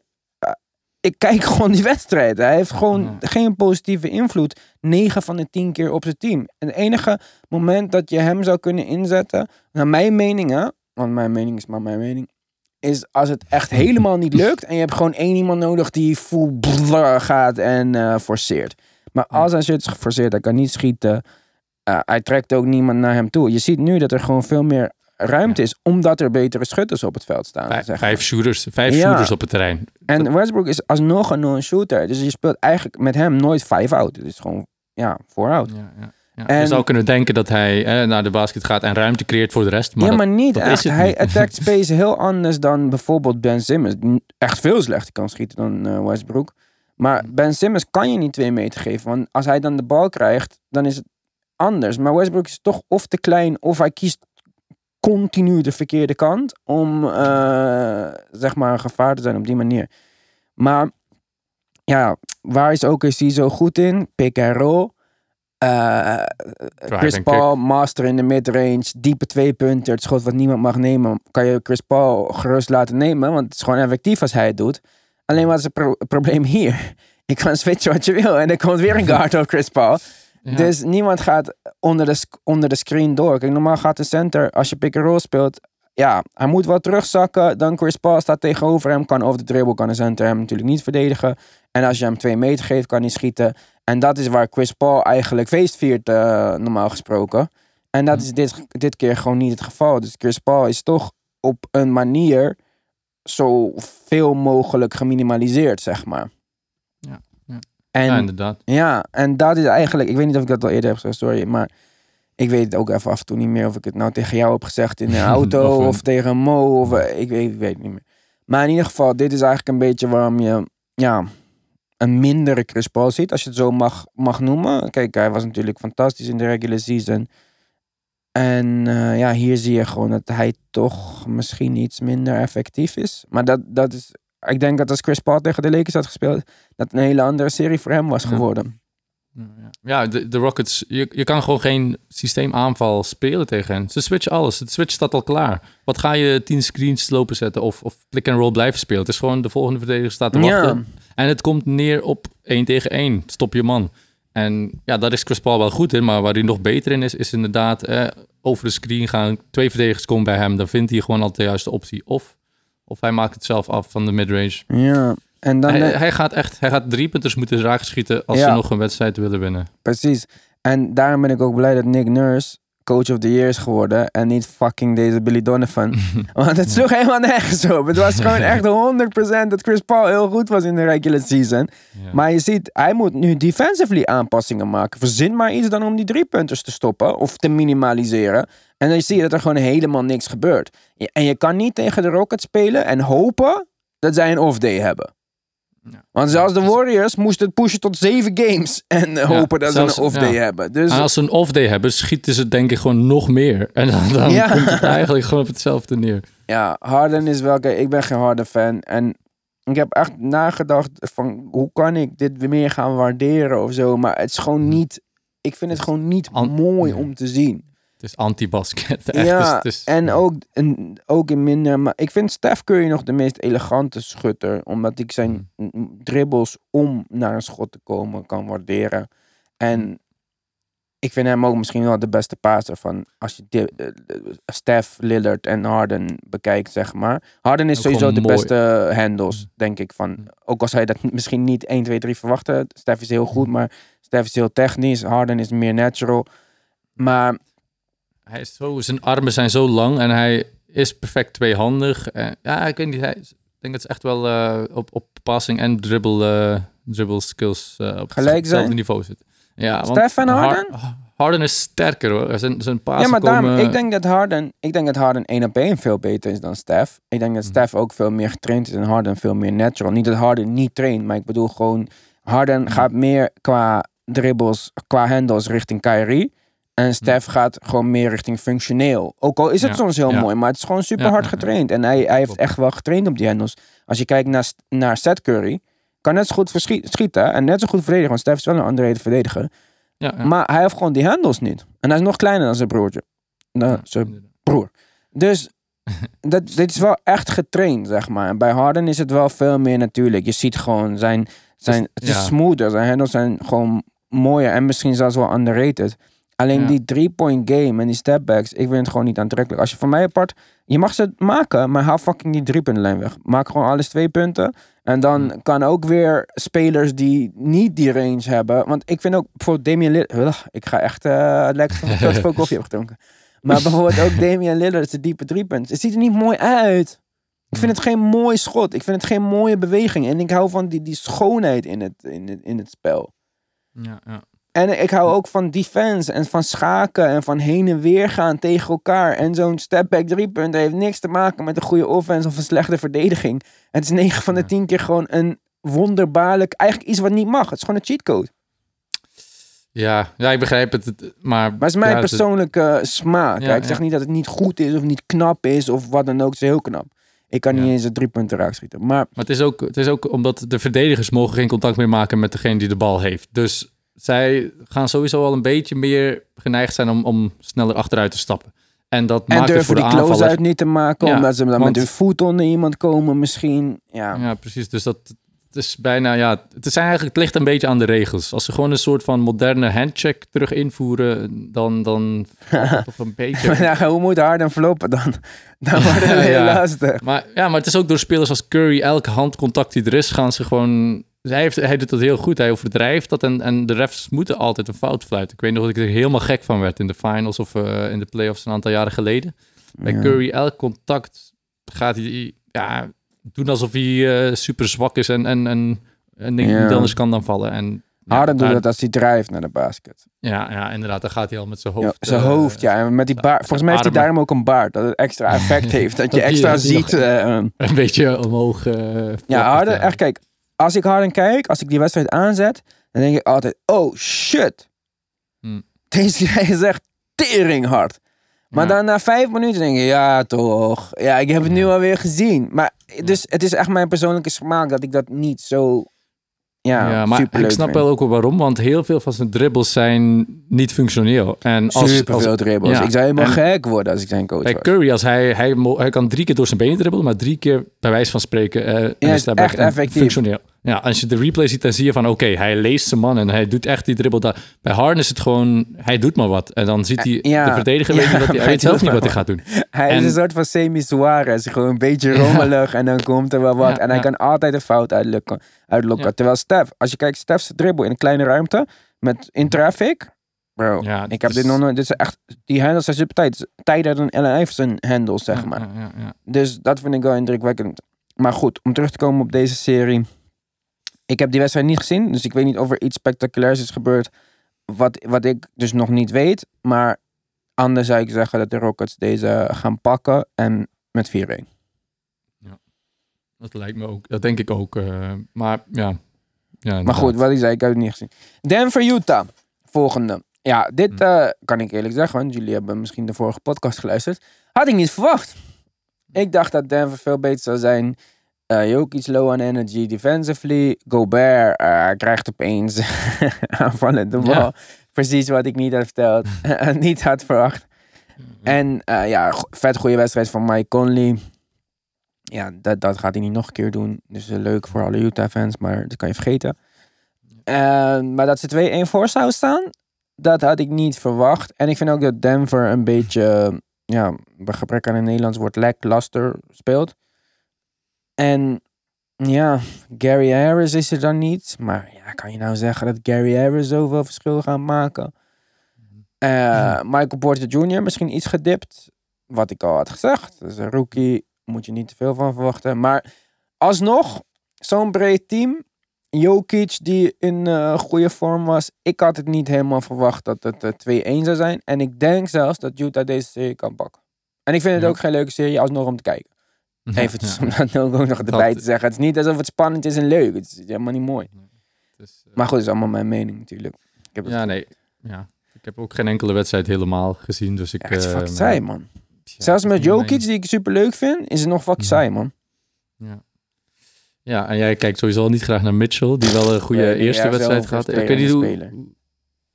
Speaker 1: ik kijk gewoon die wedstrijd. Hij heeft gewoon
Speaker 2: Ja.
Speaker 1: geen positieve invloed. 9 van de 10 keer op zijn team. En het enige moment dat je hem zou kunnen inzetten, naar mijn mening, hè, want mijn mening is maar mijn mening, is als het echt helemaal niet lukt en je hebt gewoon één iemand nodig die full gaat en eh, forceert. Maar als hij zit geforceerd, hij kan niet schieten, eh, hij trekt ook niemand naar hem toe. Je ziet nu dat er gewoon veel meer ruimte is, omdat er betere schutters op het veld staan.
Speaker 2: Vijf,
Speaker 1: zeg
Speaker 2: vijf
Speaker 1: maar.
Speaker 2: shooters, vijf
Speaker 1: Ja.
Speaker 2: shooters op het terrein.
Speaker 1: En Westbrook is alsnog een non-shooter. Dus je speelt eigenlijk met hem nooit five-out. Het is gewoon, ja, four-out.
Speaker 2: Ja, ja, ja.
Speaker 1: En-
Speaker 2: Je zou kunnen denken dat hij naar de basket gaat en ruimte creëert voor de rest. Maar
Speaker 1: ja,
Speaker 2: dat-
Speaker 1: maar niet
Speaker 2: dat
Speaker 1: echt.
Speaker 2: het
Speaker 1: Hij
Speaker 2: niet.
Speaker 1: space heel anders dan bijvoorbeeld Ben Simmons. Echt veel slechter kan schieten dan eh, Westbrook. Maar
Speaker 2: Mm.
Speaker 1: Ben Simmons kan je niet twee meter geven. Want als hij dan de bal krijgt, dan is het anders. Maar Westbrook is toch of te klein of hij kiest continu de verkeerde kant om eh, zeg maar een gevaar te zijn op die manier. Maar ja, waar is OKC zo goed in? Pick and roll. Eh, Chris Paul, master in de midrange, diepe twee punten, het schot wat niemand mag nemen, kan je Chris Paul gerust laten nemen, want het is gewoon effectief als hij het doet. Alleen wat is het pro- probleem hier? Je kan switchen wat je wil en er komt weer een guard op Chris Paul.
Speaker 2: Ja.
Speaker 1: Dus niemand gaat onder de, onder de screen door. Kijk, normaal gaat de center, als je pick and roll speelt, ja, hij moet wel terugzakken. Dan Chris Paul staat tegenover hem, kan over de dribble, kan de center hem natuurlijk niet verdedigen. En als je hem twee meter geeft, kan hij schieten. En dat is waar Chris Paul eigenlijk feest viert, eh, normaal gesproken. En dat is dit, dit keer gewoon niet het geval. Dus Chris Paul is toch op een manier zo veel mogelijk geminimaliseerd, zeg maar. En
Speaker 2: ja, inderdaad.
Speaker 1: ja, en dat is eigenlijk, ik weet niet of ik dat al eerder heb gezegd, sorry, maar ik weet het ook even af en toe niet meer of ik het nou tegen jou heb gezegd in de auto
Speaker 2: Of
Speaker 1: tegen Mo of eh, ik weet, ik weet het niet meer. Maar in ieder geval, dit is eigenlijk een beetje waarom je, ja, een mindere Chris Paul ziet, als je het zo mag, mag noemen. Kijk, hij was natuurlijk fantastisch in de regular season. En eh, ja, hier zie je gewoon dat hij toch misschien iets minder effectief is. Maar dat, dat is, ik denk dat als Chris Paul tegen de Lakers had gespeeld, dat een hele andere serie voor hem was geworden.
Speaker 2: Ja, Ja, de, de Rockets, je, je kan gewoon geen systeemaanval spelen tegen hen. Ze switchen alles. Het switch staat al klaar. Wat ga je tien screens lopen zetten of, of pick and roll blijven spelen? Het is gewoon de volgende verdediger staat te wachten. En het komt neer op één tegen één. Stop je man. En ja, daar is Chris Paul wel goed in. Maar waar hij nog beter in is, is inderdaad eh, over de screen gaan. Twee verdedigers komen bij hem. Dan vindt hij gewoon altijd de juiste optie. Of, of hij maakt het zelf af van de midrange.
Speaker 1: Ja, en dan
Speaker 2: Hij, hij gaat echt, hij gaat drie punters moeten raak schieten als
Speaker 1: Ja.
Speaker 2: ze nog een wedstrijd willen winnen.
Speaker 1: precies. En daarom ben ik ook blij dat Nick Nurse coach of the year is geworden en niet fucking deze Billy Donovan. Want het sloeg helemaal nergens op. Het was gewoon echt 100% dat Chris Paul heel goed was in de regular season.
Speaker 2: Ja.
Speaker 1: Maar je ziet, hij moet nu defensively aanpassingen maken. Verzin maar iets dan om die drie punters te stoppen of te minimaliseren. En dan zie je dat er gewoon helemaal niks gebeurt. En je kan niet tegen de Rockets spelen en hopen dat zij een off-day hebben.
Speaker 2: Ja.
Speaker 1: Want zelfs de Warriors moesten het pushen tot zeven games en eh, hopen dat
Speaker 2: zelfs-
Speaker 1: ze een off-day hebben. Dus
Speaker 2: En als ze een off-day hebben, schieten ze denk ik gewoon nog meer. En dan, dan komt het eigenlijk gewoon op hetzelfde neer.
Speaker 1: ja, Harden is wel... kijk, Ik ben geen Harden fan en ik heb echt nagedacht van hoe kan ik dit weer meer gaan waarderen of zo. Maar het is gewoon niet... Ik vind het gewoon niet
Speaker 2: An-
Speaker 1: mooi om te zien.
Speaker 2: Is anti-basket.
Speaker 1: Ja,
Speaker 2: het is- het is-
Speaker 1: en ook, en ook in minder... Maar ik vind Steph Curry nog de meest elegante schutter. Omdat ik zijn
Speaker 2: Hmm.
Speaker 1: mm, dribbles om naar een schot te komen kan waarderen. En ik vind hem ook misschien wel de beste passer van... Als je de, de- de- Steph, Lillard en Harden bekijkt, zeg maar. Harden is
Speaker 2: Ook
Speaker 1: sowieso de
Speaker 2: mooi.
Speaker 1: beste handles, denk ik. Van,
Speaker 2: Hmm.
Speaker 1: ook al zou je dat misschien niet 1, 2, 3 verwachten. Steph is heel goed, maar Steph is heel technisch. Harden is meer natural. Maar
Speaker 2: Hij is zo, zijn armen zijn zo lang en hij is perfect tweehandig. Eh, ja, ik weet niet. Hij, ik denk dat ze echt wel eh, op, op passing en dribble, eh, dribble skills eh, op
Speaker 1: Gelijk
Speaker 2: hetzelfde
Speaker 1: zijn?
Speaker 2: niveau zit. Ja,
Speaker 1: en Harden?
Speaker 2: Har- Harden is sterker hoor. Zijn, zijn
Speaker 1: ja, maar daarom,
Speaker 2: komen...
Speaker 1: ik denk dat Harden, ik denk dat Harden 1 op 1 veel beter is dan Steph. Ik denk dat
Speaker 2: Mhm.
Speaker 1: Steph ook veel meer getraind is en Harden veel meer natural. Niet dat Harden niet traint, maar ik bedoel gewoon, Harden gaat meer qua dribbles, qua handles richting Kyrie. En Steph gaat gewoon meer richting functioneel. Ook al is het
Speaker 2: Ja,
Speaker 1: soms heel
Speaker 2: ja.
Speaker 1: mooi, maar het is gewoon super hard getraind. En hij, hij heeft echt wel getraind op die handles. Als je kijkt naar, naar Seth Curry, kan net zo goed schieten en net zo goed verdedigen. Want Steph is wel een andere te verdedigen.
Speaker 2: ja, ja.
Speaker 1: Maar hij heeft gewoon die handles niet. En hij is nog kleiner dan zijn broertje.
Speaker 2: Ja,
Speaker 1: zijn broer. Dus dat, dit is wel echt getraind, zeg maar. En bij Harden is het wel veel meer natuurlijk. Je ziet gewoon zijn... zijn het is smoother. Zijn handles zijn gewoon mooier. En misschien zelfs wel underrated. Alleen
Speaker 2: Ja.
Speaker 1: die three-point game en die stepbacks, ik vind het gewoon niet aantrekkelijk. Als je van mij apart, je mag ze maken, maar haal fucking die drie-puntenlijn weg. Maak gewoon alles twee punten. En dan
Speaker 2: Hm.
Speaker 1: kan ook weer spelers die niet die range hebben. Want ik vind ook bijvoorbeeld Damian Lillard. Ik ga echt eh lekker van veel koffie hebben gedronken. Maar bijvoorbeeld ook Damian Lillard, de diepe driepunt. Het ziet er niet mooi uit. Ik vind het geen mooi schot. Ik vind het geen mooie beweging. En ik hou van die, die schoonheid in het, in het, in het spel.
Speaker 2: Ja, ja.
Speaker 1: En ik hou ook van defense en van schaken en van heen en weer gaan tegen elkaar. En zo'n stepback driepunt heeft niks te maken met een goede offense of een slechte verdediging. Het is 9 van de
Speaker 2: Ja.
Speaker 1: 10 keer gewoon een wonderbaarlijk, eigenlijk iets wat niet mag. Het is gewoon een cheatcode.
Speaker 2: Ja, ja, ik begrijp het. Maar,
Speaker 1: Maar het is mijn
Speaker 2: ja, het-
Speaker 1: persoonlijke smaak.
Speaker 2: Ja,
Speaker 1: ik zeg niet dat het niet goed is of niet knap is of wat dan ook. Het is heel knap. Ik kan niet eens een drie punten raak schieten. Maar
Speaker 2: Maar het is, ook, het is ook omdat de verdedigers mogen geen contact meer maken met degene die de bal heeft. Dus zij gaan sowieso al een beetje meer geneigd zijn om, om sneller achteruit te stappen. En dat
Speaker 1: en
Speaker 2: maakt het
Speaker 1: durven
Speaker 2: voor de
Speaker 1: die
Speaker 2: aanvaller...
Speaker 1: close-out niet te maken,
Speaker 2: Ja,
Speaker 1: omdat ze dan
Speaker 2: want-
Speaker 1: met hun voet onder iemand komen misschien. Ja,
Speaker 2: Ja, precies. Dus dat het is bijna, ja, het is eigenlijk, het ligt een beetje aan de regels. Als ze gewoon een soort van moderne handcheck terug invoeren, dan, dan valt het toch een beetje...
Speaker 1: Ja, hoe moet Harden floppen dan? Dan wordt het heel
Speaker 2: Ja.
Speaker 1: lastig.
Speaker 2: Maar ja, maar het is ook door spelers als Curry, elke handcontact die er is, gaan ze gewoon. Hij, heeft, hij doet dat heel goed. Hij overdrijft dat en, en de refs moeten altijd een fout fluiten. Ik weet nog dat ik er helemaal gek van werd in de finals of eh, in de playoffs een aantal jaren geleden. Bij
Speaker 1: Ja.
Speaker 2: Curry, elk contact gaat hij ja, doen alsof hij eh, super zwak is en, en, en, en niet
Speaker 1: Ja.
Speaker 2: anders kan dan vallen. En, ja,
Speaker 1: Harden doet dat als hij drijft naar de basket.
Speaker 2: Ja, ja, inderdaad. Dan gaat hij al met zijn
Speaker 1: Ja,
Speaker 2: hoofd.
Speaker 1: zijn
Speaker 2: eh,
Speaker 1: hoofd, ja. En met die baard. Volgens mij heeft hij daarom ook een baard. Dat het extra effect heeft. Dat je
Speaker 2: Dat
Speaker 1: extra ziet.
Speaker 2: Een beetje omhoog.
Speaker 1: ja, Harden,
Speaker 2: ja.
Speaker 1: echt kijk. Als ik Harden kijk, als ik die wedstrijd aanzet, dan denk ik altijd, oh shit.
Speaker 2: Hmm.
Speaker 1: Deze guy is echt tering hard. Maar
Speaker 2: Ja.
Speaker 1: dan na vijf minuten denk je, ja toch. Ja, ik heb het nu alweer gezien. Maar dus het is echt mijn persoonlijke smaak dat ik dat niet zo, ja,
Speaker 2: Ja, maar ik snap wel ook wel waarom, want heel veel van zijn dribbles zijn niet functioneel. En als,
Speaker 1: Super
Speaker 2: als
Speaker 1: veel dribbles.
Speaker 2: ja,
Speaker 1: Ik zou helemaal
Speaker 2: en-
Speaker 1: gek worden als ik zijn coach
Speaker 2: bij
Speaker 1: was.
Speaker 2: Curry, als hij, hij, kan drie keer door zijn benen dribbelen, maar drie keer bij wijze van spreken eh
Speaker 1: is
Speaker 2: back
Speaker 1: echt effectief.
Speaker 2: functioneel. Ja, als je de replay ziet, dan zie je van oké, hij leest zijn man en hij doet echt die dribbel daar. Bij Harden is het gewoon, hij doet maar wat. En dan ziet hij,
Speaker 1: Ja.
Speaker 2: de verdediger weet niet wat hij, weet zelf niet wat hij gaat doen.
Speaker 1: Hij is
Speaker 2: En-
Speaker 1: een soort van semi-Suarez. Gewoon een beetje rommelig en dan komt er wel wat. En hij kan altijd een fout uitlokken. uitlokken. Terwijl Stef, als je kijkt, Stef's dribbel in een kleine ruimte met in traffic. Bro,
Speaker 2: Ja,
Speaker 1: ik heb dit nog nooit. Dit is echt, die handles zijn super tijd. Tijder dan Allen Iverson handles, zeg maar.
Speaker 2: ja, ja, ja.
Speaker 1: Dus dat vind ik wel indrukwekkend. Maar goed, om terug te komen op deze serie. Ik heb die wedstrijd niet gezien, dus ik weet niet of er iets spectaculairs is gebeurd. Wat, wat ik dus nog niet weet. Maar anders zou ik zeggen dat de Rockets deze gaan pakken en met 4-1.
Speaker 2: Dat lijkt me ook, dat denk ik ook. eh, maar ja. ja
Speaker 1: Maar goed, wat ik zei, ik heb het niet gezien. Denver, Utah. Volgende. Ja, dit
Speaker 2: Hm.
Speaker 1: eh, kan ik eerlijk zeggen, want jullie hebben misschien de vorige podcast geluisterd. Had ik niet verwacht. Ik dacht dat Denver veel beter zou zijn. Eh Jokic low on energy defensively. Gobert eh, krijgt opeens aanvallende bal.
Speaker 2: Ja.
Speaker 1: Precies wat ik niet had verteld. niet had verwacht. En eh, ja, vet goede wedstrijd van Mike Conley. Ja, dat, dat gaat hij niet nog een keer doen. Dus eh, leuk voor alle Utah-fans, maar dat kan je vergeten. Eh, maar dat ze 2-1 voor zou staan, dat had ik niet verwacht. En ik vind ook dat Denver een beetje, ja, bij gebrek aan een Nederlands woord, lackluster speelt. En ja, Gary Harris is er dan niet. Maar ja, kan je nou zeggen dat Gary Harris zoveel verschil gaat maken? Eh, Michael Porter Jr. misschien iets gedipt. Wat ik al had gezegd. Dat is een rookie. Moet je niet te veel van verwachten. Maar alsnog, zo'n breed team. Jokic die in eh, goede vorm was. Ik had het niet helemaal verwacht dat het eh, 2-1 zou zijn. En ik denk zelfs dat Utah deze serie kan pakken. En ik vind het
Speaker 2: Ja.
Speaker 1: ook geen leuke serie alsnog om te kijken.
Speaker 2: Ja,
Speaker 1: Eventjes
Speaker 2: ja.
Speaker 1: om dat ook nog erbij te zeggen. Het is niet alsof het spannend is en leuk. Het is helemaal niet mooi.
Speaker 2: Is, eh,
Speaker 1: Maar goed, het is allemaal mijn mening natuurlijk. Ik heb het
Speaker 2: ja, nee. Ja. Ik heb ook geen enkele wedstrijd helemaal gezien, dus ik...
Speaker 1: Ja, is
Speaker 2: eh,
Speaker 1: fucking saai, man.
Speaker 2: Ja,
Speaker 1: Zelfs met Jokic, die ik super leuk vind, is het nog fucking
Speaker 2: Ja.
Speaker 1: saai, man.
Speaker 2: Ja. ja, en jij kijkt sowieso al niet graag naar Mitchell, die wel een goede eerste wedstrijd gehad. Ik weet niet hoe...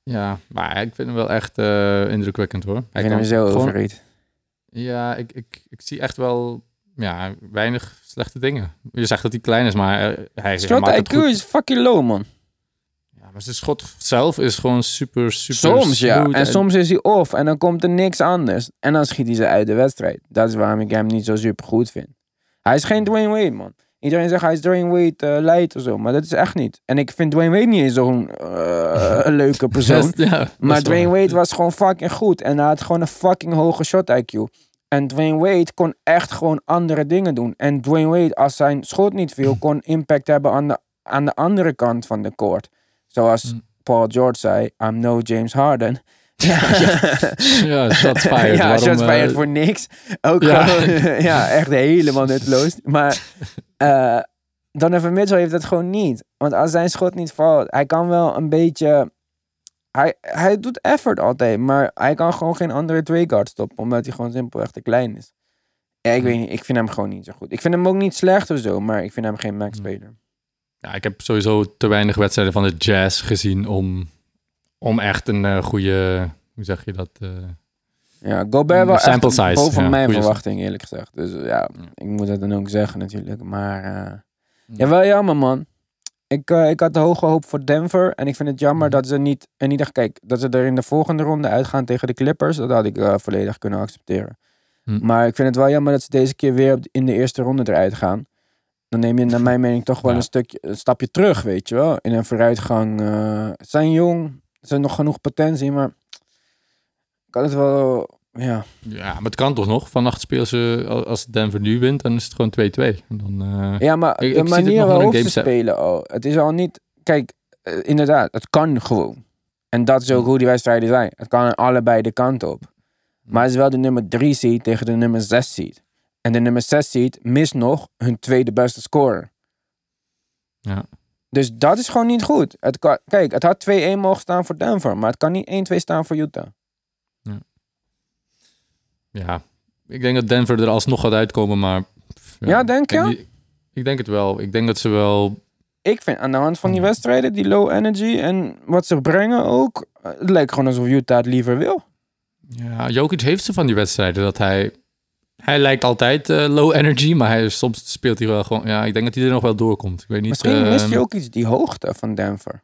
Speaker 2: Ja, maar ik vind hem wel echt eh, indrukwekkend hoor.
Speaker 1: Ik
Speaker 2: Hij
Speaker 1: vind hem zo
Speaker 2: gewoon-. Ja, ik, ik, ik zie echt wel ja, weinig slechte dingen. Je zegt dat hij klein is, maar eh, hij, hij
Speaker 1: Shot IQ
Speaker 2: goed.
Speaker 1: is fucking low, man.
Speaker 2: Ja, maar zijn schot zelf is gewoon super, super
Speaker 1: Soms ja. En soms is hij off en dan komt er niks anders. En dan schiet hij ze uit de wedstrijd. Dat is waarom ik hem niet zo super goed vind. Hij is geen Dwayne Wade, man. Iedereen zegt hij is Dwayne Wade uh, light of zo. Maar dat is echt niet. En ik vind Dwayne Wade niet eens zo'n uh, een leuke persoon.
Speaker 2: Ja,
Speaker 1: maar
Speaker 2: is
Speaker 1: Dwayne. Wade was gewoon fucking goed. En hij had gewoon een fucking hoge shot IQ. En Dwayne Wade kon echt gewoon andere dingen doen. En Dwayne Wade, als zijn schot niet viel, kon impact hebben aan de, aan de andere kant van de court. Zoals
Speaker 2: Mm.
Speaker 1: Paul George zei, I'm no James Harden.
Speaker 2: Ja, shots fired.
Speaker 1: ja,
Speaker 2: Waarom,
Speaker 1: shots
Speaker 2: eh,
Speaker 1: fired voor niks. Ook
Speaker 2: Ja.
Speaker 1: gewoon, ja, echt helemaal nutteloos. Maar eh Donovan Mitchell heeft dat gewoon niet. Want als zijn schot niet valt, hij kan wel een beetje... Hij, hij doet effort altijd, maar hij kan gewoon geen andere twee guard stoppen. Omdat hij gewoon simpelweg te klein is. Ja, ik weet niet, ik vind hem gewoon niet zo goed. Ik vind hem ook niet slecht of zo, maar ik vind hem geen max-speler.
Speaker 2: Ja, ik heb sowieso te weinig wedstrijden van de Jazz gezien om, om echt een eh, goede, hoe zeg je dat? eh,
Speaker 1: Ja, Gobert wel
Speaker 2: Sample size,
Speaker 1: boven
Speaker 2: ja,
Speaker 1: mijn verwachting, eerlijk gezegd. Dus ja, ik moet dat dan ook zeggen natuurlijk. Maar eh,
Speaker 2: Mm.
Speaker 1: ja, wel jammer man. Ik, eh, ik had de hoge hoop voor Denver. En ik vind het jammer
Speaker 2: Mm.
Speaker 1: dat ze niet... En niet echt, kijk, dat ze er in de volgende ronde uitgaan tegen de Clippers. Dat had ik eh, volledig kunnen accepteren.
Speaker 2: Hm.
Speaker 1: Maar ik vind het wel jammer dat ze deze keer weer in de eerste ronde eruit gaan. Dan neem je naar mijn mening toch wel
Speaker 2: Ja.
Speaker 1: een stukje, een stapje terug, weet je wel. In een vooruitgang. eh, ze zijn jong, ze hebben nog genoeg potentie, maar ik had het wel, ja.
Speaker 2: ja, maar het kan toch nog? Vannacht spelen ze, al- als Denver nu wint, dan is het gewoon 2-2. En Dan, eh,
Speaker 1: Ja, maar
Speaker 2: Ik- ik
Speaker 1: de
Speaker 2: dit
Speaker 1: manier waarop ze spelen al. Het is al niet... Kijk, eh, inderdaad, het kan gewoon. En dat is ook hoe die wedstrijden zijn. Het kan aan allebei de kanten op. Maar het is wel de nummer 3 seed tegen de nummer 6 seed. En de nummer 6 seed mist nog hun tweede beste scorer.
Speaker 2: Ja.
Speaker 1: Dus dat is gewoon niet goed. Het kan, kijk, het had 2-1 mogen staan voor Denver. Maar het kan niet 1-2 staan voor Utah.
Speaker 2: Ja, ik denk dat Denver er alsnog gaat uitkomen, maar...
Speaker 1: Ja, denk je?
Speaker 2: Ik, denk het wel. Ik denk dat ze wel...
Speaker 1: Ik vind aan de hand van die
Speaker 2: Hm.
Speaker 1: wedstrijden, die low energy en wat ze brengen ook. Het lijkt gewoon alsof Utah het liever wil.
Speaker 2: Ja, Jokic heeft ze van die wedstrijden dat hij... Hij lijkt altijd eh, low energy, maar hij, soms speelt hij wel gewoon... Ja, ik denk dat hij er nog wel doorkomt. Ik weet niet...
Speaker 1: Misschien
Speaker 2: eh,
Speaker 1: mist hij ook iets die hoogte van Denver.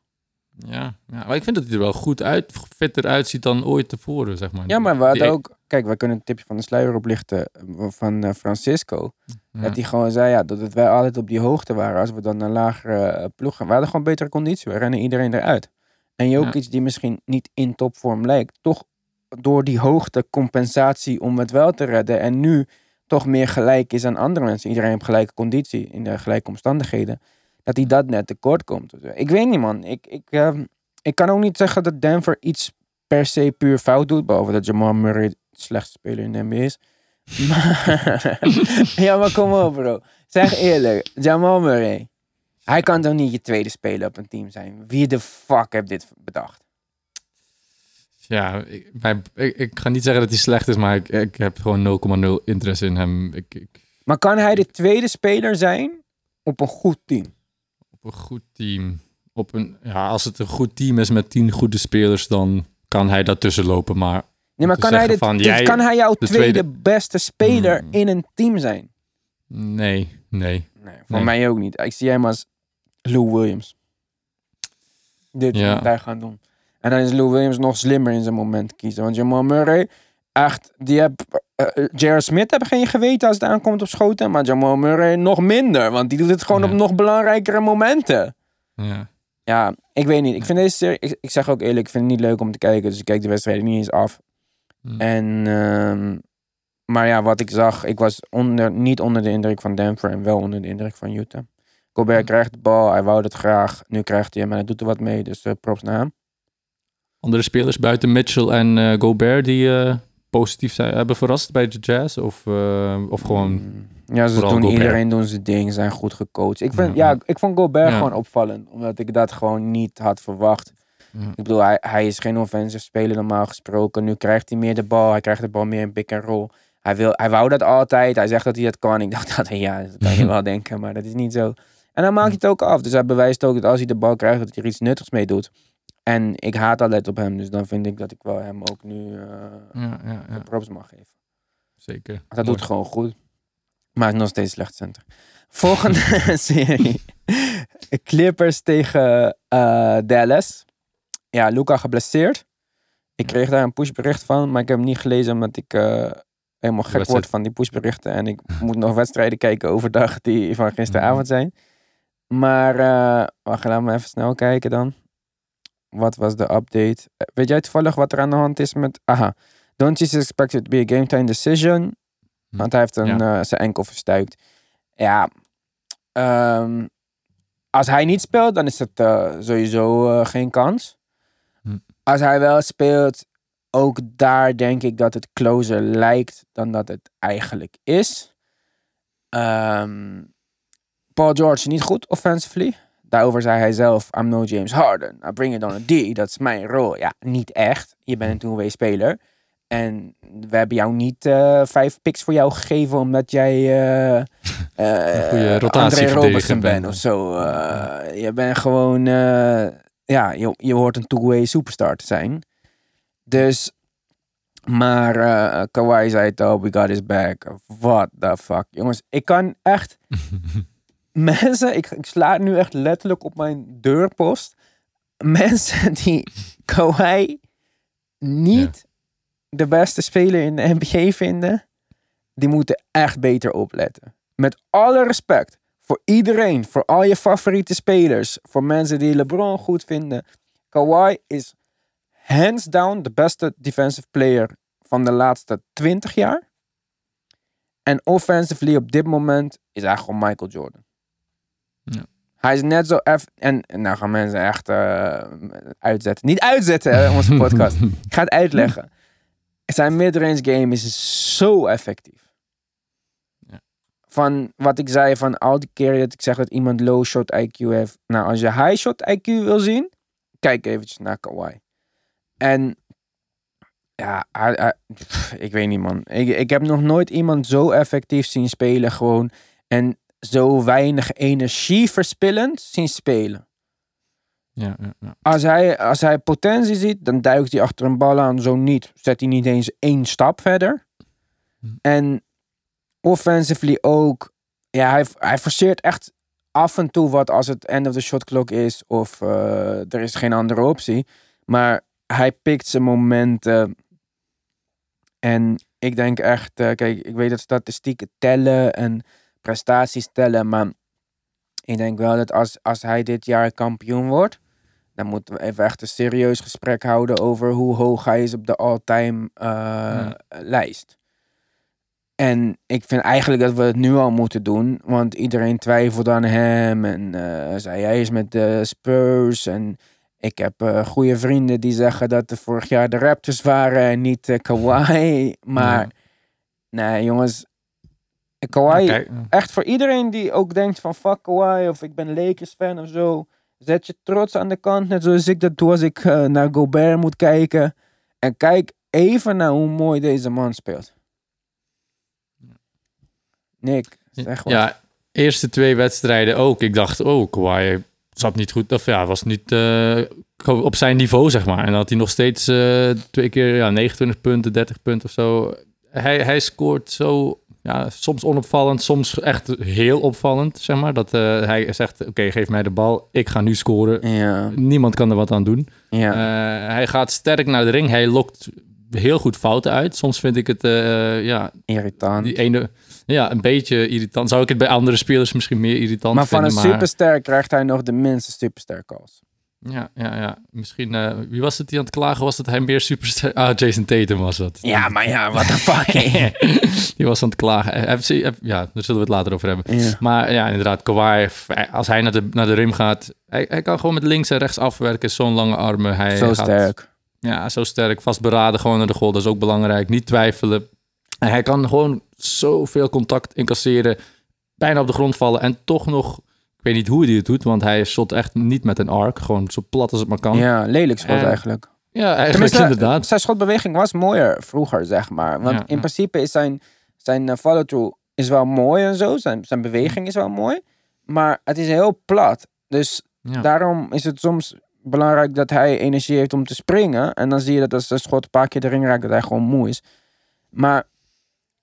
Speaker 2: Ja, ja, maar ik vind dat hij er wel goed uit, fitter uitziet dan ooit tevoren, zeg maar.
Speaker 1: Ja, maar we hadden ook... Kijk, we kunnen een tipje van de sluier oplichten eh, van eh, Francisco.
Speaker 2: Ja.
Speaker 1: Dat hij gewoon zei ja, dat het wij altijd op die hoogte waren. Als we dan naar lagere eh, ploeg gaan. We hadden gewoon betere conditie. We rennen iedereen eruit. En Jokic, die misschien niet in topvorm lijkt, toch door die hoogte compensatie om het wel te redden. En nu toch meer gelijk is aan andere mensen. Iedereen heeft gelijke conditie in de gelijke omstandigheden. Dat hij dat net tekort komt. Ik weet niet, man. Ik, ik, eh, ik kan ook niet zeggen dat Denver iets per se puur fout doet. Behalve dat Jamal Murray de slechtste speler in de NBA is. Maar, ja, maar kom op, bro. Zeg eerlijk, Jamal Murray. Hij kan toch niet je tweede speler op een team zijn? Wie de fuck heeft dit bedacht?
Speaker 2: Ja, ik, mijn- ik, ik ga niet zeggen dat hij slecht is, maar ik, ik heb gewoon 0,0 interesse in hem. Ik, ik,
Speaker 1: Maar kan hij de tweede speler zijn op een goed team?
Speaker 2: Een goed team. Op een, ja, als het een goed team is met tien goede spelers, dan kan hij daartussen lopen. Maar
Speaker 1: Nee, maar kan hij,
Speaker 2: van,
Speaker 1: dus
Speaker 2: jij-
Speaker 1: kan hij jouw
Speaker 2: de
Speaker 1: tweede,
Speaker 2: tweede-
Speaker 1: beste speler
Speaker 2: Hmm.
Speaker 1: in een team zijn?
Speaker 2: nee, nee.
Speaker 1: Nee, voor
Speaker 2: Nee.
Speaker 1: mij ook niet. Ik zie hem als Lou Williams. Dit
Speaker 2: Ja.
Speaker 1: hij gaan doen. En dan is Lou Williams nog slimmer in zijn moment kiezen. Want Jamal Murray, echt, die heb, eh, eh, J.R. Smith heb geen geweten als het aankomt op schoten. Maar Jamal Murray nog minder. Want die doet het gewoon
Speaker 2: Ja.
Speaker 1: op nog belangrijkere momenten.
Speaker 2: Ja.
Speaker 1: Ja, ik weet niet. Ik vind deze serie, ik, ik zeg ook eerlijk, ik vind het niet leuk om te kijken. Dus ik kijk de wedstrijden niet eens af.
Speaker 2: Hm.
Speaker 1: En, ehm, maar ja, wat ik zag, ik was onder, niet onder de indruk van Denver en wel onder de indruk van Utah. Gobert krijgt de bal, hij wou dat graag. Nu krijgt hij hem en hij doet er wat mee, dus eh, props naar hem.
Speaker 2: Andere spelers buiten Mitchell en Gobert die positief zijn, hebben verrast bij de Jazz? Of, eh, of gewoon...
Speaker 1: Mm, Ja, ze doen
Speaker 2: Gobert.
Speaker 1: iedereen doen zijn ding, zijn goed gecoacht. Ik, vind,
Speaker 2: Ja.
Speaker 1: ja, ik vond Gobert
Speaker 2: Ja.
Speaker 1: gewoon opvallend, omdat ik dat gewoon niet had verwacht.
Speaker 2: Ja.
Speaker 1: Ik bedoel, hij, hij is geen offensive speler normaal gesproken. Nu krijgt hij meer de bal. Hij krijgt de bal meer in pick and roll. Hij, wil, hij wou dat altijd. Hij zegt dat hij dat kan. Ik dacht dat ja, dat kan je wel denken, maar dat is niet zo. En dan maakt hij het ook af. Dus hij bewijst ook dat als hij de bal krijgt, dat hij er iets nuttigs mee doet. En ik haat altijd op hem. Dus dan vind ik dat ik wel hem ook nu eh
Speaker 2: Ja, ja, ja,
Speaker 1: props mag geven.
Speaker 2: zeker.
Speaker 1: Dat doet
Speaker 2: Mooi.
Speaker 1: gewoon goed. Maar nog steeds slecht center. Volgende serie. Clippers tegen uh, Dallas. Ja, Luca geblesseerd. Ik kreeg daar een pushbericht van, maar ik heb hem niet gelezen omdat ik uh, helemaal gek word van die pushberichten. En ik moet nog wedstrijden kijken overdag die van gisteravond zijn. Maar, uh, wacht, laten we even snel kijken dan. Wat was de update? Weet jij toevallig wat er aan de hand is met... Aha. Don't is expected to be a game time decision. Hm. Want hij heeft een, ja. uh, zijn enkel verstuikt. Ja. Um, als hij niet speelt, dan is het uh, sowieso uh, geen kans. Hm. Als hij wel speelt, ook daar denk ik dat het closer lijkt dan dat het eigenlijk is. Um, Paul George niet goed offensively. Daarover zei hij zelf, I'm no James Harden. I bring it on a D, dat is mijn rol. Ja, niet echt. Je bent een two-way speler. En we hebben jou niet uh, vijf picks voor jou gegeven omdat jij uh, uh, André Robertson bent of zo. Je bent gewoon, ja, je, je hoort een two-way superstar te zijn. Dus, maar uh, Kawhi zei het al, we got his back. What the fuck. Jongens, ik kan echt mensen, ik, ik sla nu echt letterlijk op mijn deurpost. Mensen die Kawhi niet ja. de beste speler in de NBA vinden, die moeten echt beter opletten. Met alle respect voor iedereen, voor al je favoriete spelers, voor mensen die LeBron goed vinden. Kawhi is hands down de beste defensive player van de laatste 20 jaar. En offensively op dit moment is hij gewoon Michael Jordan. Hij is net zo eff en, nou gaan mensen echt uh, uitzetten. Niet uitzetten, onze podcast. Ik ga het uitleggen. Zijn midrange game is zo effectief. Ja. Van wat ik zei, van al die keren dat ik zeg dat iemand low shot IQ heeft. Nou, als je high shot IQ wil zien, kijk eventjes naar Kawhi. En ja, hij, hij, ik weet niet man. Ik, ik heb nog nooit iemand zo effectief zien spelen gewoon. En zo weinig energie verspillend zien spelen.
Speaker 2: Ja, ja, ja.
Speaker 1: Als, hij, als hij potentie ziet, dan duikt hij achter een bal aan. Zo niet. Zet hij niet eens één stap verder. Hm. En offensively ook. Ja, hij, hij forceert echt af en toe wat als het end of the shot clock is. Of uh, er is geen andere optie. Maar hij pikt zijn momenten. En ik denk echt, uh, kijk, ik weet dat statistieken tellen en prestaties tellen. Maar ik denk wel dat als, als hij dit jaar kampioen wordt, dan moeten we even echt een serieus gesprek houden over hoe hoog hij is op de all-time uh, ja. lijst. En ik vind eigenlijk dat we het nu al moeten doen, want iedereen twijfelt aan hem en uh, zei hij is met de Spurs en ik heb uh, goede vrienden die zeggen dat er vorig jaar de Raptors waren en niet Kawhi. Maar ja. nee, jongens. Kawhi, okay. echt voor iedereen die ook denkt van fuck Kawhi of ik ben Lakers fan of zo. Zet je trots aan de kant, net zoals ik dat doe als ik uh, naar Gobert moet kijken. En kijk even naar hoe mooi deze man speelt. Nick, zeg wat.
Speaker 2: Ja, eerste twee wedstrijden ook. Ik dacht, oh, Kawhi zat niet goed. Of ja, was niet uh, op zijn niveau, zeg maar. En had hij nog steeds uh, twee keer ja, 29 punten, 30 punten of zo. Hij, hij scoort zo, ja, soms onopvallend, soms echt heel opvallend, zeg maar. Dat uh, hij zegt, oké, okay, geef mij de bal, ik ga nu scoren.
Speaker 1: Ja.
Speaker 2: Niemand kan er wat aan doen.
Speaker 1: Ja.
Speaker 2: hij gaat sterk naar de ring. Hij lokt heel goed fouten uit. Soms vind ik het, ja...
Speaker 1: Irritant.
Speaker 2: Die ene ja, een beetje irritant. Zou ik het bij andere spelers misschien meer irritant
Speaker 1: maar
Speaker 2: vinden.
Speaker 1: Maar van een superster krijgt hij nog de minste superster calls.
Speaker 2: Ja, ja, ja. Misschien, uh, wie was het die aan het klagen was dat hij meer superster... Ah, Jason Tatum was dat.
Speaker 1: Ja, maar ja, what the fuck.
Speaker 2: die was aan het klagen. Ja, daar zullen we het later over hebben.
Speaker 1: Ja.
Speaker 2: Maar ja, inderdaad, Kawhi, als hij naar de, naar de rim gaat... Hij, hij kan gewoon met links en rechts afwerken. Zo'n lange armen. Hij
Speaker 1: zo
Speaker 2: gaat,
Speaker 1: sterk.
Speaker 2: Ja, zo sterk. Vastberaden gewoon naar de goal. Dat is ook belangrijk. Niet twijfelen. En hij kan gewoon zoveel contact incasseren, bijna op de grond vallen en toch nog... Ik weet niet hoe hij het doet, want hij shot echt niet met een arc. Gewoon zo plat als het maar kan.
Speaker 1: Ja, lelijk schot en, eigenlijk.
Speaker 2: Ja, eigenlijk inderdaad.
Speaker 1: Zijn schotbeweging was mooier vroeger, zeg maar. Want
Speaker 2: Ja,
Speaker 1: in
Speaker 2: ja.
Speaker 1: principe is zijn, zijn eh, follow-through is wel mooi en zo. Zijn, zijn beweging is wel mooi. Maar het is heel plat. Dus
Speaker 2: Ja.
Speaker 1: daarom is het soms belangrijk dat hij energie heeft om te springen. En dan zie je dat als een schot een paar keer de ring raakt, dat hij gewoon moe is. Maar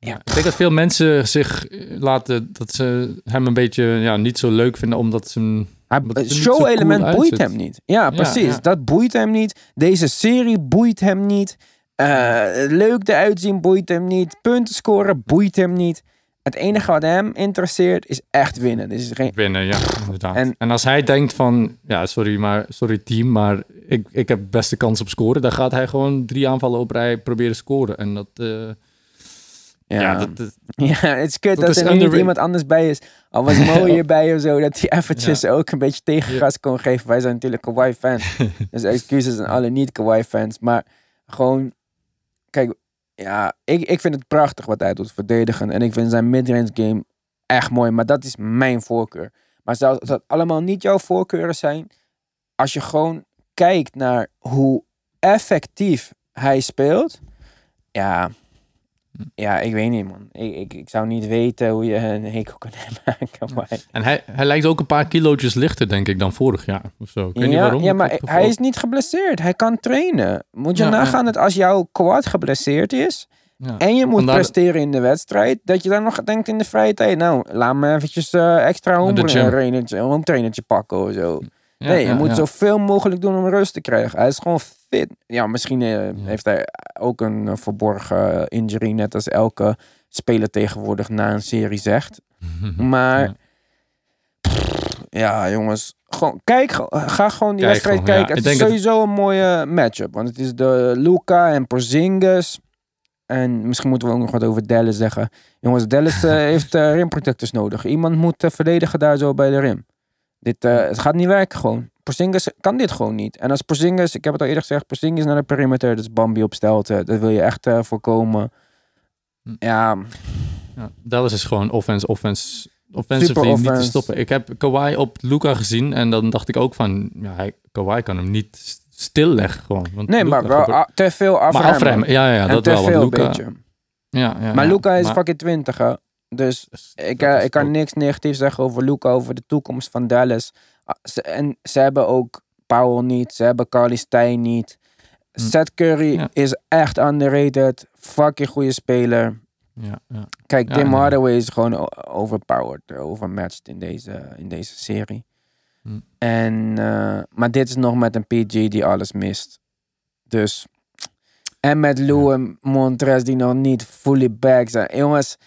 Speaker 1: Ja.
Speaker 2: Ik denk dat veel mensen zich eh, laten, dat ze hem een beetje ja, niet zo leuk vinden, omdat ze hem...
Speaker 1: Het show-element
Speaker 2: cool
Speaker 1: boeit hem niet. Ja, precies.
Speaker 2: ja.
Speaker 1: Dat boeit hem niet. Deze serie boeit hem niet. Eh, leuk eruit zien boeit hem niet. Punten scoren boeit hem niet. Het enige wat hem interesseert is echt winnen. Dus geen...
Speaker 2: winnen, ja, inderdaad.
Speaker 1: En-
Speaker 2: En, als hij denkt van, ja, sorry, maar, sorry team, maar ik, ik heb beste kans op scoren, dan gaat hij gewoon drie aanvallen op rij proberen scoren. En dat, eh, ja.
Speaker 1: Ja,
Speaker 2: dat, dat-
Speaker 1: ja, het is kut
Speaker 2: Dat
Speaker 1: dat,
Speaker 2: is
Speaker 1: er niet iemand anders bij is. Al was Mo hierbij of zo, dat hij eventjes ook een beetje tegengas kon geven. Wij zijn natuurlijk Kawhi-fans. dus excuses aan alle niet-Kawhi-fans. Maar gewoon, kijk, ja, ik, ik vind het prachtig wat hij doet verdedigen. En ik vind zijn midrange game echt mooi. Maar dat is mijn voorkeur. Maar zelfs als dat allemaal niet jouw voorkeuren zijn. Als je gewoon kijkt naar hoe effectief hij speelt. Ja, ja ik weet niet man. Ik, ik, ik zou niet weten hoe je een hekel kan Kawhi.
Speaker 2: en hij, hij lijkt ook een paar kilootjes lichter, denk ik, dan vorig jaar of zo. Ik weet niet waarom.
Speaker 1: ja, maar hij is niet geblesseerd. Hij kan trainen. Moet je
Speaker 2: Ja,
Speaker 1: nagaan dat als jouw quad geblesseerd is
Speaker 2: Ja.
Speaker 1: en je moet
Speaker 2: Vandaar-
Speaker 1: presteren in de wedstrijd, dat je dan nog denkt in de vrije tijd, nou, laat me eventjes eh, extra home,
Speaker 2: gym.
Speaker 1: trainertje, home trainertje pakken of zo.
Speaker 2: Ja,
Speaker 1: nee, je moet zoveel mogelijk doen om rust te krijgen. Hij is gewoon fit. Ja, misschien eh, heeft hij ook een eh, verborgen injury, net als elke speler tegenwoordig na een serie zegt. Maar
Speaker 2: Ja.
Speaker 1: jongens. Gewoon, kijk, ga gewoon die wedstrijd
Speaker 2: ja.
Speaker 1: kijken.
Speaker 2: Ik
Speaker 1: Het is
Speaker 2: denk
Speaker 1: sowieso een mooie matchup. Want het is de Luca en Porzingis. En misschien moeten we ook nog wat over Dallas zeggen. Jongens, Dallas eh, heeft eh, rimprotectors nodig. Iemand moet verdedigen daar zo bij de rim. Dit, eh, het gaat niet werken gewoon. Porzingis kan dit gewoon niet. En als Porzingis, ik heb het al eerder gezegd, Porzingis naar de perimeter, dat is Bambi op stelte. Dat wil je echt eh, voorkomen.
Speaker 2: Hm.
Speaker 1: Ja,
Speaker 2: Ja, Dallas is gewoon offense, offense, offensively
Speaker 1: Super
Speaker 2: niet te
Speaker 1: offense.
Speaker 2: stoppen. Ik heb Kawhi op Luca gezien en dan dacht ik ook van, ja, hij, Kawhi kan hem niet stilleggen gewoon. Want
Speaker 1: nee,
Speaker 2: Luka
Speaker 1: maar wel
Speaker 2: gebeurt-
Speaker 1: te veel afremmen.
Speaker 2: maar afremmen, ja, ja, ja dat wel. Luca,
Speaker 1: beetje.
Speaker 2: ja, ja,
Speaker 1: Maar. Luca is
Speaker 2: Maar-
Speaker 1: fucking 20, hè. Dus ik,
Speaker 2: dat
Speaker 1: eh,
Speaker 2: is
Speaker 1: ik kan
Speaker 2: ook-
Speaker 1: niks negatiefs zeggen over Luca, over de toekomst van Dallas. Ah, ze- En ze hebben ook Powell niet, ze hebben Carly Stein niet.
Speaker 2: Hm.
Speaker 1: Seth Curry
Speaker 2: Ja.
Speaker 1: is echt underrated, fucking goede speler.
Speaker 2: Ja, ja.
Speaker 1: Kijk,
Speaker 2: Ja,
Speaker 1: Tim. Hardaway is gewoon o- overpowered, eh, overmatched in deze, in deze serie.
Speaker 2: Hm.
Speaker 1: En, eh, maar dit is nog met een PG die alles mist. Dus. En met Lou en Montrez die nog niet fully back zijn. Jongens,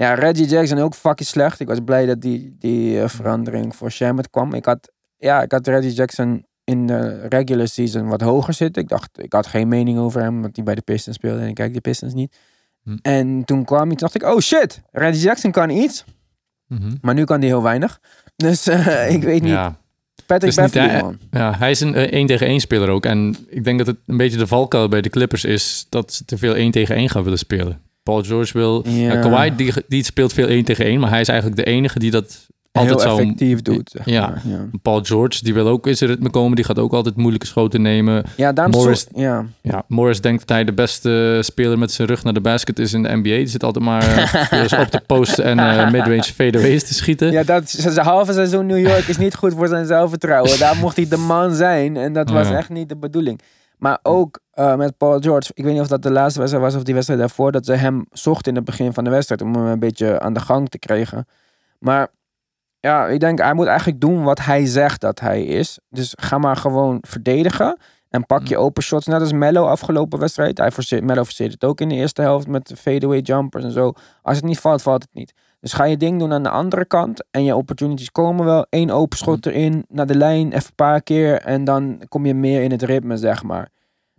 Speaker 1: ja, Reggie Jackson ook fucking slecht. Ik was blij dat die, die eh, verandering voor Shamet kwam. Ik had, ja, ik had Reggie Jackson in de regular season wat hoger zitten. Ik dacht, ik had geen mening over hem, want hij bij de Pistons speelde en ik kijk de Pistons niet.
Speaker 2: Hm.
Speaker 1: En toen kwam hij, toen dacht ik, oh shit, Reggie Jackson kan iets.
Speaker 2: Mhm.
Speaker 1: Maar nu kan hij heel weinig. Dus eh, ik weet niet.
Speaker 2: Ja,
Speaker 1: Patrick
Speaker 2: niet,
Speaker 1: Beverly,
Speaker 2: eh,
Speaker 1: man.
Speaker 2: ja, hij is een 1 tegen 1 speler ook. En ik denk dat het een beetje de valkuil bij de Clippers is dat ze te veel 1 tegen 1 gaan willen spelen. Paul George wil...
Speaker 1: Ja.
Speaker 2: Ja. Kawhi, die, die speelt veel 1 tegen 1, maar hij is eigenlijk de enige die dat altijd
Speaker 1: heel effectief doet. Zeg
Speaker 2: Ja.
Speaker 1: maar. ja.
Speaker 2: Paul George, die wil ook in zijn ritme komen. Die gaat ook altijd moeilijke schoten nemen.
Speaker 1: Ja, daarom
Speaker 2: Morris-
Speaker 1: zo- ja.
Speaker 2: Ja, Morris denkt dat hij de beste speler met zijn rug naar de basket is in de NBA. Die zit altijd maar op de post en eh, midrange fadeaways te schieten.
Speaker 1: ja, dat zijn halve seizoen New York is niet goed voor zijn zelfvertrouwen. Daar mocht hij de man zijn en dat was
Speaker 2: Ja.
Speaker 1: echt niet de bedoeling. Maar ook eh, met Paul George, ik weet niet of dat de laatste wedstrijd was of die wedstrijd daarvoor, dat ze hem zochten in het begin van de wedstrijd om hem een beetje aan de gang te krijgen. Maar ja, ik denk hij moet eigenlijk doen wat hij zegt dat hij is. Dus ga maar gewoon verdedigen en pak je open shots. Net als Mello afgelopen wedstrijd. Hij forceert, Mello forceert het ook in de eerste helft met fadeaway jumpers en zo. Als het niet valt, valt het niet. Dus ga je ding doen aan de andere kant. En je opportunities komen wel. Eén open schot erin, naar de lijn, even een paar keer. En dan kom je meer in het ritme, zeg maar.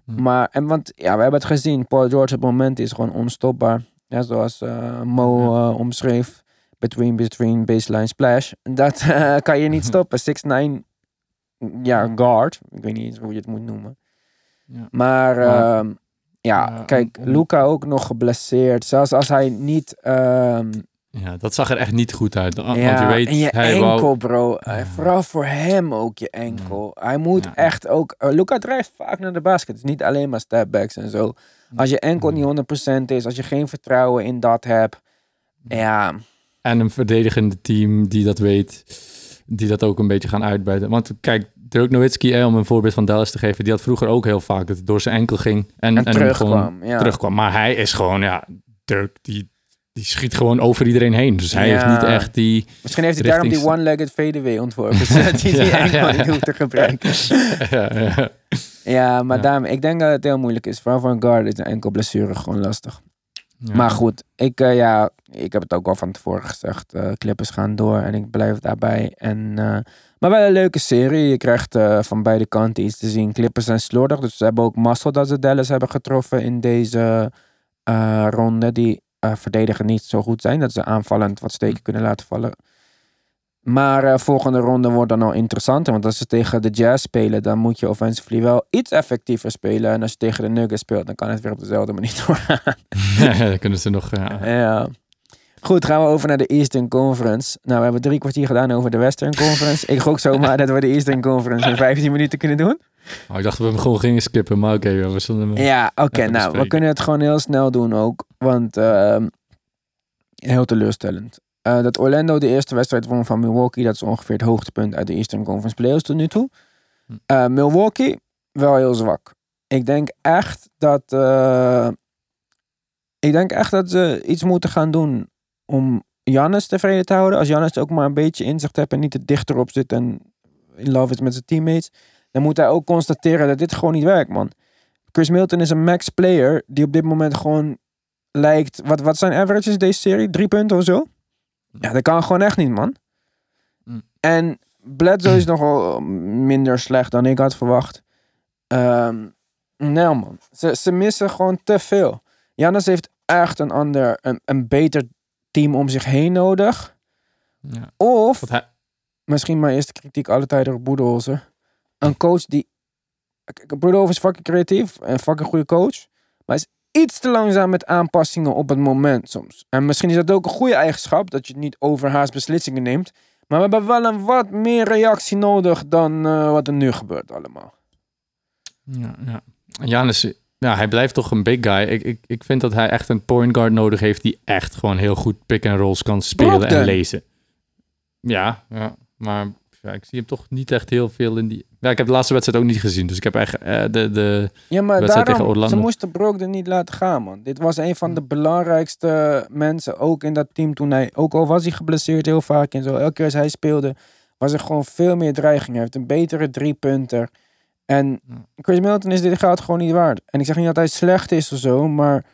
Speaker 2: Hm.
Speaker 1: Maar, en want, ja, we hebben het gezien. Paul George op het moment is gewoon onstopbaar. Ja, zoals eh, Mo eh, omschreef. Between, between, baseline, splash. Dat eh, kan je niet stoppen. 6'9, ja, guard. Ik weet niet eens hoe je het moet noemen.
Speaker 2: Ja.
Speaker 1: Maar ehm, ja, kijk,
Speaker 2: om-
Speaker 1: Luca ook nog geblesseerd. Zelfs als hij niet... ehm,
Speaker 2: Ja, dat zag er echt niet goed uit. Want
Speaker 1: ja,
Speaker 2: je weet,
Speaker 1: en je
Speaker 2: hij
Speaker 1: enkel,
Speaker 2: wou...
Speaker 1: bro. Eh, Vooral voor hem ook je enkel. Hij moet
Speaker 2: Ja.
Speaker 1: echt ook... eh, Luca drijft vaak naar de basket. Het is niet alleen maar stepbacks en zo. Als je enkel niet 100% is, als je geen vertrouwen in dat hebt... Ja,
Speaker 2: En een verdedigende team die dat weet, die dat ook een beetje gaan uitbuiten. Want kijk, Dirk Nowitzki, eh, om een voorbeeld van Dallas te geven, die had vroeger ook heel vaak dat het door zijn enkel ging. En,
Speaker 1: en,
Speaker 2: en
Speaker 1: terugkwam.
Speaker 2: gewoon terugkwam. Maar hij is gewoon, ja, Dirk, die die schiet gewoon over iedereen heen. Dus hij
Speaker 1: Ja.
Speaker 2: heeft niet echt die...
Speaker 1: Misschien heeft hij daarom die one-legged fadeaway ontworpen. Zodat hij die
Speaker 2: Ja,
Speaker 1: enkel
Speaker 2: ja,
Speaker 1: niet
Speaker 2: ja.
Speaker 1: hoeft te gebruiken.
Speaker 2: ja,
Speaker 1: maar daarom, ik denk dat het heel moeilijk is. Vooral voor een guard is een enkel blessure gewoon lastig. Maar goed, ik, eh, ja, ik heb het ook al van tevoren gezegd. eh Clippers gaan door en ik blijf daarbij. En, eh, maar wel een leuke serie. Je krijgt van beide kanten iets te zien. Clippers zijn slordig, dus ze hebben ook mazzel dat ze Dallas hebben getroffen in deze ronde. Die eh verdedigen niet zo goed zijn. Dat ze aanvallend wat steken kunnen laten vallen. Maar eh, volgende ronde wordt dan al interessanter. Want als ze tegen de Jazz spelen, dan moet je offensively wel iets effectiever spelen. En als je tegen de Nuggets speelt, dan kan het weer op dezelfde manier doorgaan.
Speaker 2: Ja, dan kunnen ze nog... Ja.
Speaker 1: Ja. Goed, gaan we over naar de Eastern Conference. Nou, we hebben drie kwartier gedaan over de Western Conference. Ik gok zomaar dat we de Eastern Conference in 15 minuten kunnen doen.
Speaker 2: Oh, ik dacht dat we hem gewoon gingen skippen, maar oké, we zullen hem...
Speaker 1: Ja, oké.
Speaker 2: Even
Speaker 1: nou, we kunnen het gewoon heel snel doen ook. Want ehm, heel teleurstellend. Eh, dat Orlando de eerste wedstrijd won van Milwaukee. Dat is ongeveer het hoogtepunt uit de Eastern Conference Playoffs tot nu toe.
Speaker 2: Hm.
Speaker 1: Eh, Milwaukee, wel heel zwak. Ik denk echt dat... eh, ik denk echt dat ze iets moeten gaan doen om Giannis tevreden te houden. Als Giannis ook maar een beetje inzicht heeft en niet te dichter op zit en in love is met zijn teammates. Dan moet hij ook constateren dat dit gewoon niet werkt, man. Chris Milton is een max player die op dit moment gewoon lijkt... Wat, wat zijn averages deze serie? Drie punten of zo? Ja, dat kan gewoon echt niet, man.
Speaker 2: Mm.
Speaker 1: En Bledsoe is nogal minder slecht dan ik had verwacht. Ehm nee, man. Ze, ze missen gewoon te veel. Jannes heeft echt een ander, een, een beter team om zich heen nodig.
Speaker 2: Ja.
Speaker 1: Of,
Speaker 2: hij,
Speaker 1: misschien mijn eerste kritiek alle tijden op Boedenholzer. Een coach die... Boedenholzer is fucking creatief. En fucking goede coach. Maar is iets te langzaam met aanpassingen op het moment soms. En misschien is dat ook een goede eigenschap. Dat je niet overhaast beslissingen neemt. Maar we hebben wel een wat meer reactie nodig dan eh, wat er nu gebeurt allemaal.
Speaker 2: ja, ja. Ja, hij blijft toch een big guy. Ik, ik, ik vind dat hij echt een point guard nodig heeft die echt gewoon heel goed pick-and-rolls kan spelen en lezen. Ja, ja, maar ja, ik zie hem toch niet echt heel veel in die... Ja, ik heb de laatste wedstrijd ook niet gezien, dus ik heb echt eh, de, de...
Speaker 1: Ja, maar
Speaker 2: Wedstrijd tegen Orlando.
Speaker 1: ze moesten Brogdon niet laten gaan, man. Dit was een van de belangrijkste mensen, ook in dat team toen hij, ook al was hij geblesseerd heel vaak en zo, elke keer als hij speelde, was er gewoon veel meer dreiging. Hij heeft een betere driepunter. En
Speaker 2: Ja.
Speaker 1: Chris Milton is dit geld gewoon niet waard. En ik zeg niet dat hij slecht is of zo, maar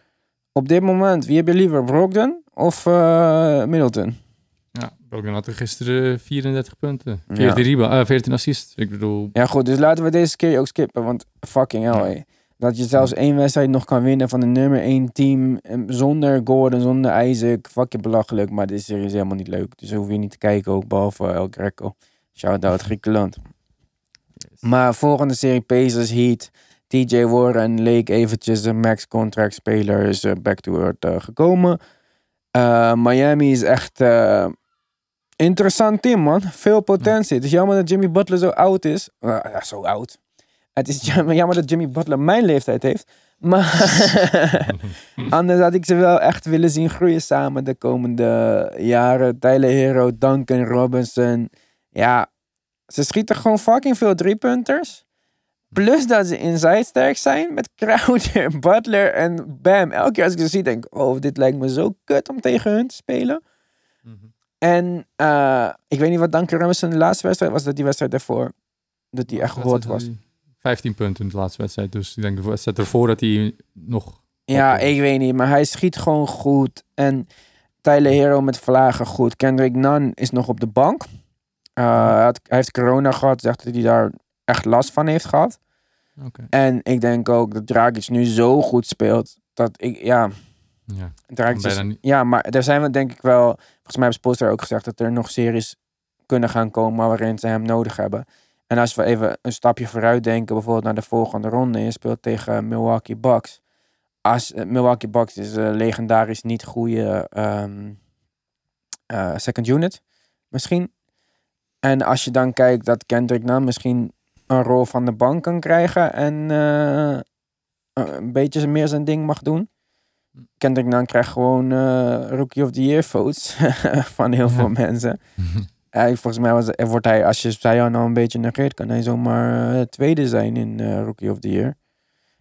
Speaker 1: op dit moment, wie heb je liever, Brogdon of eh, Middleton?
Speaker 2: Ja, Brogdon had er gisteren 34 punten.
Speaker 1: Ja.
Speaker 2: 14, rebound, eh, 14 assists. Ik bedoel...
Speaker 1: Ja goed, dus laten we deze keer ook skippen, want fucking hell,
Speaker 2: Ja.
Speaker 1: Dat je zelfs één wedstrijd nog kan winnen van de nummer één team eh, zonder Gordon, zonder Isaac. Fucking belachelijk, maar deze serie is helemaal niet leuk. Dus hoef je niet te kijken ook, behalve El Greco. Shout-out Griekenland. Maar volgende serie Pacers Heat. TJ Warren leek eventjes een max contract speler, is eh, back to earth eh, gekomen. Eh, Miami is echt eh, interessant team, man. Veel potentie. Het is jammer dat Jimmy Butler zo oud is. Eh, zo oud. Het is jammer, jammer dat Jimmy Butler mijn leeftijd heeft. Maar anders had ik ze wel echt willen zien groeien samen de komende jaren. Tyler Hero, Duncan Robinson. Ja, ze schieten gewoon fucking veel driepunters. Plus dat ze inside sterk zijn met Crowder, Butler en Bam. Elke keer als ik ze zie, denk ik, oh, dit lijkt me zo kut om tegen hun te spelen.
Speaker 2: Mhm.
Speaker 1: En eh, ik weet niet wat Duncan Robinson de laatste wedstrijd was, dat die wedstrijd daarvoor, dat die echt gehoord was.
Speaker 2: 15 punten in de laatste wedstrijd. Dus ik denk de wedstrijd ervoor dat hij nog...
Speaker 1: Ja, ik weet niet, maar hij schiet gewoon goed. En Tyler Hero met vlagen goed. Kendrick Nunn is nog op de bank. Uh, hij, had- hij heeft corona gehad, zegt dat hij daar echt last van heeft gehad. En ik denk ook dat Dragic nu zo goed speelt, dat ik, ja,
Speaker 2: Ja. Niet.
Speaker 1: ja, maar er zijn we denk ik wel, volgens mij heeft Spoelstra ook gezegd dat er nog series kunnen gaan komen waarin ze hem nodig hebben. En als we even een stapje vooruit denken, bijvoorbeeld naar de volgende ronde, je speelt tegen Milwaukee Bucks. Als eh, Milwaukee Bucks is een legendarisch niet goede ehm, eh, second unit, misschien. En als je dan kijkt dat Kendrick Nunn misschien een rol van de bank kan krijgen en eh, een beetje meer zijn ding mag doen. Kendrick Nunn krijgt gewoon eh, Rookie of the Year votes van heel veel mensen. Ja, volgens mij was, wordt hij, als je Zion nou een beetje negeert, kan hij zomaar eh, tweede zijn in eh, Rookie of the Year.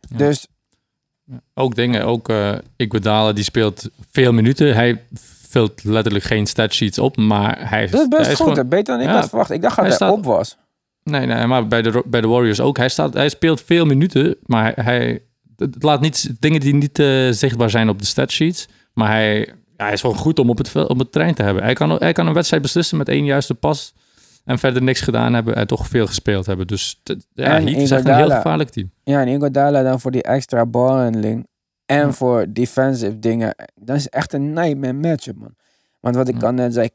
Speaker 2: Ja.
Speaker 1: Dus
Speaker 2: Ook dingen, ook uh, Iguodala die speelt veel minuten. Hij vult letterlijk geen statsheets op, maar hij,
Speaker 1: dat is best
Speaker 2: hij
Speaker 1: goed. Gewoon, beter dan ik had verwacht. Ik dacht dat hij, staat, op was.
Speaker 2: Nee, nee, maar bij de, bij de Warriors ook. Hij, staat, hij speelt veel minuten, maar hij, het laat niet dingen die niet uh, zichtbaar zijn op de statsheets. Maar hij, ja, hij is gewoon goed om op het, op het trein te hebben. Hij kan, hij kan een wedstrijd beslissen met één juiste pas. En verder niks gedaan hebben en toch veel gespeeld hebben. Dus ja, en Heat is echt een heel gevaarlijk team.
Speaker 1: Ja, en Igodala dan voor die extra balhandling. En voor defensive dingen. Dat is echt een nightmare matchup, man. Want wat ik al net zei,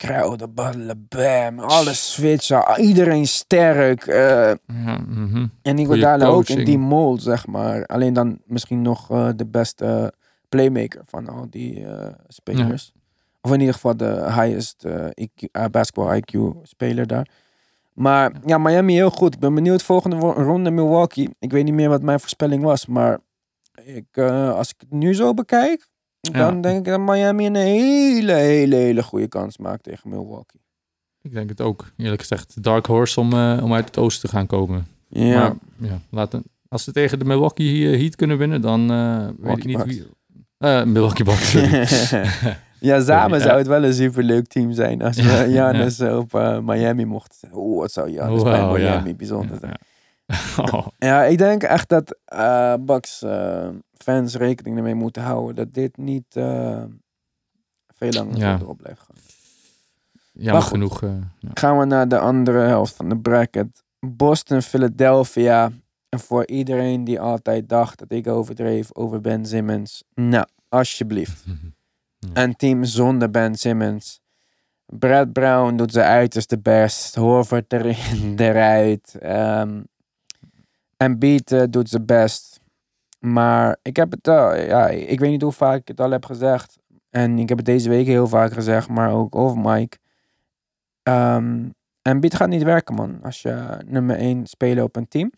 Speaker 1: baddelen, bam, alles switchen, iedereen sterk. Uh, ja,
Speaker 2: mm
Speaker 1: En Iguodala ook in die mold, zeg maar. Alleen dan misschien nog uh, de beste playmaker van al die uh, spelers. Of in ieder geval de highest IQ, basketball IQ speler daar. Maar ja, Miami heel goed. Ik ben benieuwd volgende ronde Milwaukee. Ik weet niet meer wat mijn voorspelling was, maar ik, als ik het nu zo bekijk, dan denk ik dat Miami een hele, hele, hele goede kans maakt tegen Milwaukee.
Speaker 2: Ik denk het ook, eerlijk gezegd. Dark horse om, uh, om uit het oosten te gaan komen.
Speaker 1: Ja. Maar,
Speaker 2: ja laten, als ze tegen de Milwaukee Heat kunnen winnen, dan uh, weet ik niet wie... Uh, Milwaukee Bucks,
Speaker 1: Ja, samen zou het wel een superleuk team zijn als we Janis op Miami mochten. Oeh, wat zou Janis bij Miami bijzonder zijn. Oh. Ja, ik denk echt dat uh, Bucks uh, fans rekening ermee moeten houden dat dit niet uh, veel langer ja. erop blijft gaan.
Speaker 2: Genoeg. Ja.
Speaker 1: Gaan we naar de andere helft van de bracket. Boston, Philadelphia. En voor iedereen die altijd dacht dat ik overdreef over Ben Simmons. Nou, alsjeblieft. Een team zonder Ben Simmons. Brad Brown doet zijn uiterste best. Horford erin, eruit. Um, en Beat doet zijn best. Maar ik heb het, uh, ja, ik weet niet hoe vaak ik het al heb gezegd. En ik heb het deze week heel vaak gezegd, maar ook over Mike. Um, en Beat gaat niet werken, man. Als je nummer 1 speler op een team.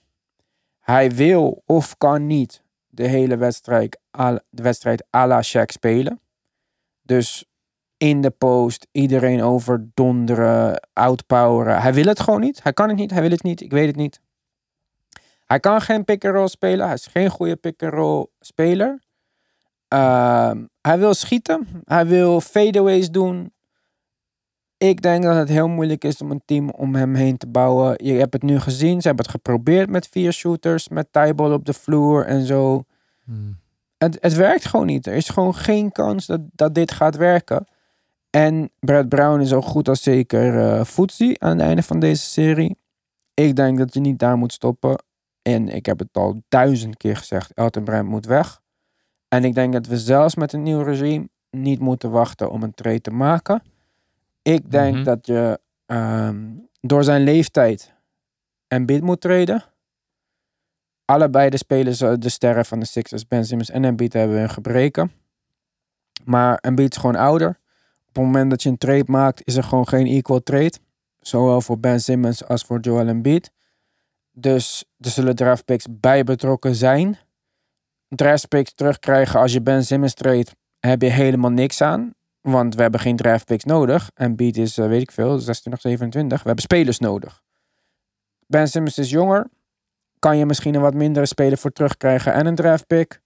Speaker 1: Hij wil of kan niet de hele wedstrijd, de wedstrijd à la Shaq spelen. Dus in de post, iedereen overdonderen, outpoweren. Hij wil het gewoon niet. Hij kan het niet, hij wil het niet. Ik weet het niet. Hij kan geen pick-and-roll spelen. Hij is geen goede pick-and-roll speler. Ehm, hij wil schieten. Hij wil fadeaways doen. Ik denk dat het heel moeilijk is om een team om hem heen te bouwen. Je hebt het nu gezien. Ze hebben het geprobeerd met vier shooters. Met tieball op de vloer en zo. Hmm. Het, het werkt gewoon niet. Er is gewoon geen kans dat, dat dit gaat werken. En Brad Brown is ook goed als zeker uh, aan het einde van deze serie. Ik denk dat je niet daar moet stoppen. En ik heb het al duizend keer gezegd, Elton Brand moet weg. En ik denk dat we zelfs met een nieuw regime niet moeten wachten om een trade te maken. Ik denk mhm. dat je ehm, door zijn leeftijd en bid moet treden. Allebei de spelers, eh, de sterren van de Sixers, Ben Simmons en Embiid hebben een gebreken. Maar Embiid is gewoon ouder. Op het moment dat je een trade maakt, is er gewoon geen equal trade. Zowel voor Ben Simmons als voor Joel Embiid. Dus er zullen draftpicks bij betrokken zijn. Draftpicks terugkrijgen als je Ben Simmons treedt, heb je helemaal niks aan. Want we hebben geen draftpicks nodig. En Beat is, uh, weet ik veel, 26, 27. We hebben spelers nodig. Ben Simmons is jonger. Kan je misschien een wat mindere speler voor terugkrijgen en een draftpick.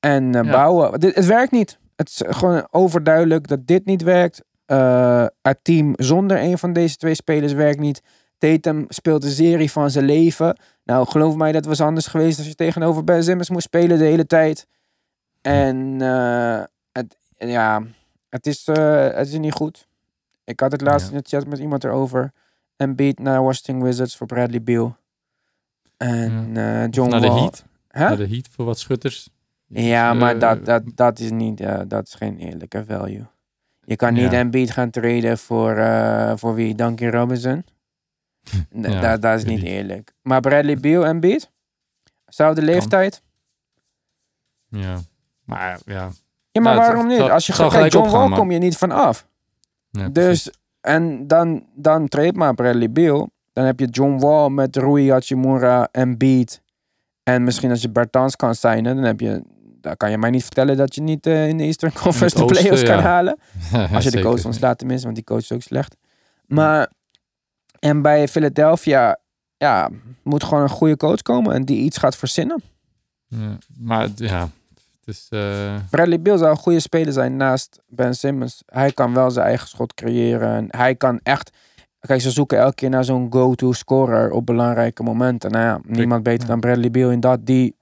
Speaker 1: En uh, bouwen. Het, werkt niet. Het is gewoon overduidelijk dat dit niet werkt. Uh, het team zonder een van deze twee spelers werkt niet. Tatum speelt de serie van zijn leven. Nou, geloof mij, dat was anders geweest als je tegenover Ben Simmons moest spelen de hele tijd. En uh, het, ja, het is, uh, het is niet goed. Ik had het laatst in het chat met iemand erover. En beat naar Washington Wizards voor Bradley Beal. En ja. uh, John
Speaker 2: naar de Heat. Naar de Heat voor wat schutters.
Speaker 1: Ja, dus, maar dat, dat, dat is niet, dat is geen eerlijke value. Je kan niet een beat gaan traden voor, voor wie? Duncan Robinson. Ja, dat, is niet eerlijk. Maar Bradley Beal en Beat? Zelfde leeftijd?
Speaker 2: Ja, maar ja.
Speaker 1: Ja, maar waarom niet? Als je gaat John Wall kom je niet van af. dus, en dan, dan treedt maar Bradley Beal. Dan heb je John Wall met Rui Hachimura en Beat. En misschien als je Bertans kan zijn, dan heb je... Dan kan je mij niet vertellen dat je niet uh, in de Eastern Conference de playoffs kan halen. Als je de coach ontslaat tenminste, want die coach is ook slecht. Maar en bij Philadelphia, ja, moet gewoon een goede coach komen en die iets gaat verzinnen.
Speaker 2: Ja, maar ja, Dus, eh,
Speaker 1: Bradley Beal zou een goede speler zijn naast Ben Simmons. Hij kan wel zijn eigen schot creëren. En hij kan echt... Kijk, ze zoeken elke keer naar zo'n go-to scorer op belangrijke momenten. Nou ja, niemand beter
Speaker 2: ja.
Speaker 1: dan Bradley Beal in dat die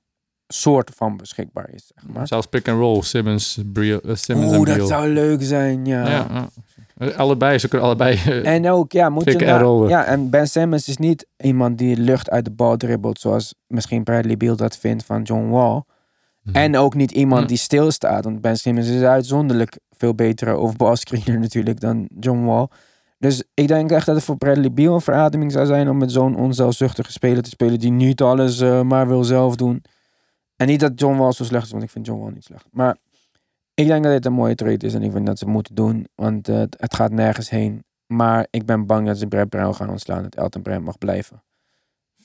Speaker 1: soort van beschikbaar is. Zeg maar.
Speaker 2: zelfs pick and roll, Simmons, Brio, eh, Simmons en
Speaker 1: Oeh,
Speaker 2: Beal.
Speaker 1: dat zou leuk zijn, ja.
Speaker 2: ja, ja. Allebei, ze kunnen allebei... eh,
Speaker 1: En ook, ja, moet je... Ja, en Ben Simmons is niet iemand die lucht uit de bal dribbelt, zoals misschien Bradley Beal dat vindt van John Wall.
Speaker 2: mhm.
Speaker 1: En ook niet iemand
Speaker 2: Hm.
Speaker 1: die stilstaat. Want Ben Simmons is uitzonderlijk veel betere overbalscreener natuurlijk dan John Wall. Dus ik denk echt dat het voor Bradley Beal een verademing zou zijn om met zo'n onzelfzuchtige speler te spelen die niet alles eh, maar wil zelf doen. En niet dat John Wall zo slecht is, want ik vind John Wall niet slecht. Maar ik denk dat dit een mooie trade is en ik vind dat ze het moeten doen, want eh, het- gaat nergens heen. Maar ik ben bang dat ze Brett Brown gaan ontslaan, dat Elton Brand mag blijven.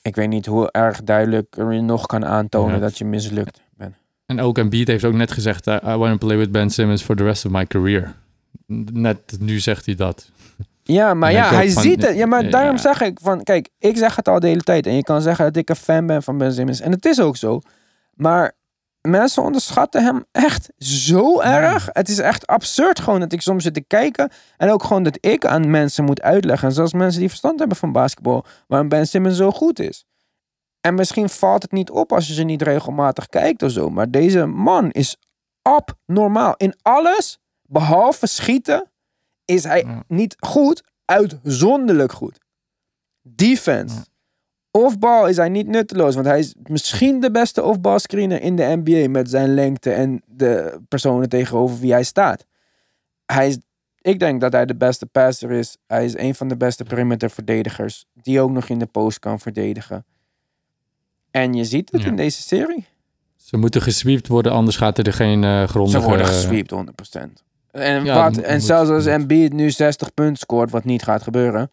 Speaker 1: Ik weet niet hoe erg duidelijk er je nog kan aantonen
Speaker 2: Ja.
Speaker 1: dat je mislukt bent.
Speaker 2: En ook Embiid heeft ook net gezegd... I want to play with Ben Simmons for the rest of my career. Net nu zegt hij dat.
Speaker 1: Ja, maar ja, hij
Speaker 2: van-
Speaker 1: ziet het. Ja, maar
Speaker 2: ja.
Speaker 1: daarom zeg ik van, kijk, ik zeg het al de hele tijd. En je kan zeggen dat ik een fan ben van Ben Simmons. En het is ook zo. Maar mensen onderschatten hem echt zo erg. Het is echt absurd gewoon dat ik soms zit te kijken. En ook gewoon dat ik aan mensen moet uitleggen. En zelfs mensen die verstand hebben van basketbal. Waarom Ben Simmons zo goed is. En misschien valt het niet op als je ze niet regelmatig kijkt of zo. Maar deze man is abnormaal. In alles, behalve schieten, is hij niet goed, uitzonderlijk goed. Defense.
Speaker 2: Ja.
Speaker 1: Offbal is hij niet nutteloos, want hij is misschien de beste offball screener in de NBA met zijn lengte en de personen tegenover wie hij staat. Hij is, ik denk dat hij de beste passer is. Hij is een van de beste perimeter verdedigers die ook nog in de post kan verdedigen. En je ziet het
Speaker 2: Ja.
Speaker 1: in deze serie.
Speaker 2: Ze moeten gesweept worden, anders gaat er geen eh grondige...
Speaker 1: Ze worden gesweept 100%. En,
Speaker 2: Ja,
Speaker 1: wat, en
Speaker 2: moet-
Speaker 1: zelfs als. Embiid nu 60 punten scoort, wat niet gaat gebeuren,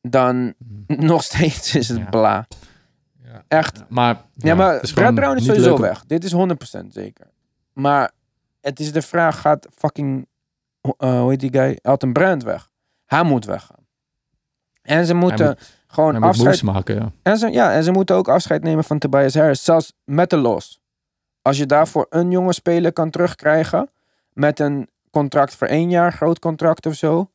Speaker 1: dan nog steeds is het
Speaker 2: Ja.
Speaker 1: bla.
Speaker 2: Ja.
Speaker 1: Echt.
Speaker 2: Maar,
Speaker 1: Ja, maar Brad Brown is sowieso
Speaker 2: leuk
Speaker 1: weg. Dit is 100% zeker. Maar het is de vraag, gaat fucking, eh, hoe heet die guy? Elton Brand weg? Hij moet weggaan. En ze moeten
Speaker 2: moet-
Speaker 1: gewoon
Speaker 2: Hij moet
Speaker 1: afscheid...
Speaker 2: maken, ja.
Speaker 1: En ze, ja, en ze moeten ook afscheid nemen van Tobias Harris. Zelfs met de los. Als je daarvoor een jonge speler kan terugkrijgen. Met een contract voor één jaar, groot contract of zo.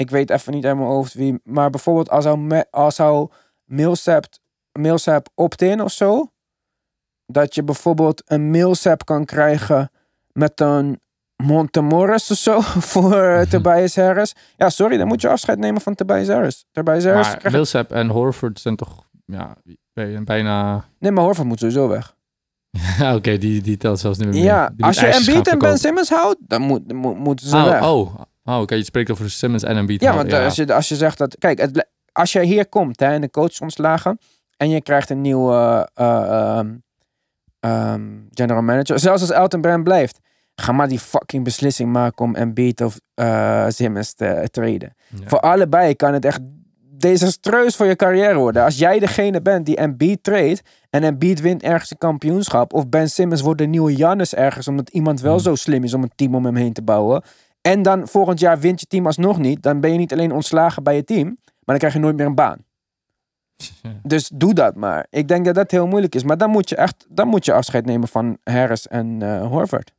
Speaker 1: Ik weet even niet uit mijn hoofd wie. Maar bijvoorbeeld als zou, als zou Millsap, Millsap opt-in of zo. Dat je bijvoorbeeld een Millsap kan krijgen met een Montemoris of zo voor eh, Tobias Harris. Ja, sorry, dan moet je afscheid nemen van Tobias Harris. Tobias Harris
Speaker 2: Maar
Speaker 1: krijgt-
Speaker 2: Millsap en Horford zijn toch ja, bij- bijna...
Speaker 1: Nee, maar Horford moet sowieso weg.
Speaker 2: Ja, Oké, die, die telt zelfs niet meer mee.
Speaker 1: Ja, als je Embiid en Ben. Simmons houdt, dan moet, moet- moeten ze weg.
Speaker 2: Oh, oh, je spreekt over Simmons en Embiid.
Speaker 1: ja, want als, je, als je zegt dat... Kijk, het, als je hier komt hè, en de coach ontslagen... en je krijgt een nieuwe eh, ehm, ehm, general manager... zelfs als Elton Brand blijft... ga maar die fucking beslissing maken om Embiid of eh, Simmons te traden.
Speaker 2: Ja.
Speaker 1: Voor allebei kan het echt desastreus voor je carrière worden. Als jij degene bent die Embiid treedt en Embiid wint ergens een kampioenschap of Ben Simmons wordt de nieuwe Jannes ergens omdat iemand wel
Speaker 2: Hmm.
Speaker 1: zo slim is om een team om hem heen te bouwen. En dan volgend jaar wint je team alsnog niet. Dan ben je niet alleen ontslagen bij je team, maar dan krijg je nooit meer een baan. Dus doe dat maar. Ik denk dat dat heel moeilijk is. Maar dan moet je echt dan moet je afscheid nemen van Harris en eh Horford.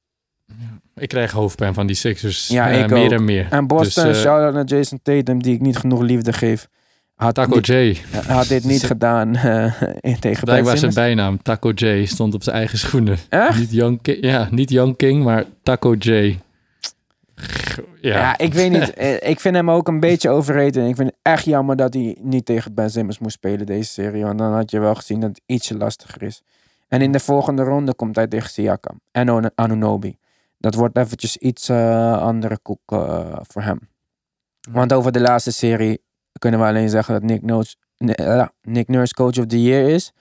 Speaker 2: Ik krijg hoofdpijn van die Sixers.
Speaker 1: Ja,
Speaker 2: eh, meer en meer.
Speaker 1: En Boston,
Speaker 2: Dus, eh,
Speaker 1: shout-out naar Jason Tatum, die ik niet genoeg liefde geef. Had,
Speaker 2: Taco
Speaker 1: niet-
Speaker 2: J.
Speaker 1: had dit niet gedaan in tegen Ben
Speaker 2: Blijkbaar zijn bijnaam. Taco J stond op zijn eigen schoenen.
Speaker 1: Echt?
Speaker 2: Niet Young King, ja, niet Young King, maar Taco J. Ja,
Speaker 1: Ja. ik weet niet. Eh, Ik vind hem ook een beetje overrated. En ik vind het echt jammer dat hij niet tegen Ben Simmons moest spelen deze serie. Want dan had je wel gezien dat het ietsje lastiger is. En in de volgende ronde komt hij tegen Siakam. En Anunobi. Dat wordt eventjes iets eh, andere koek eh, voor hem. Want over de laatste serie kunnen we alleen zeggen dat Nick Nurse, nee, Nick Nurse coach of the year is.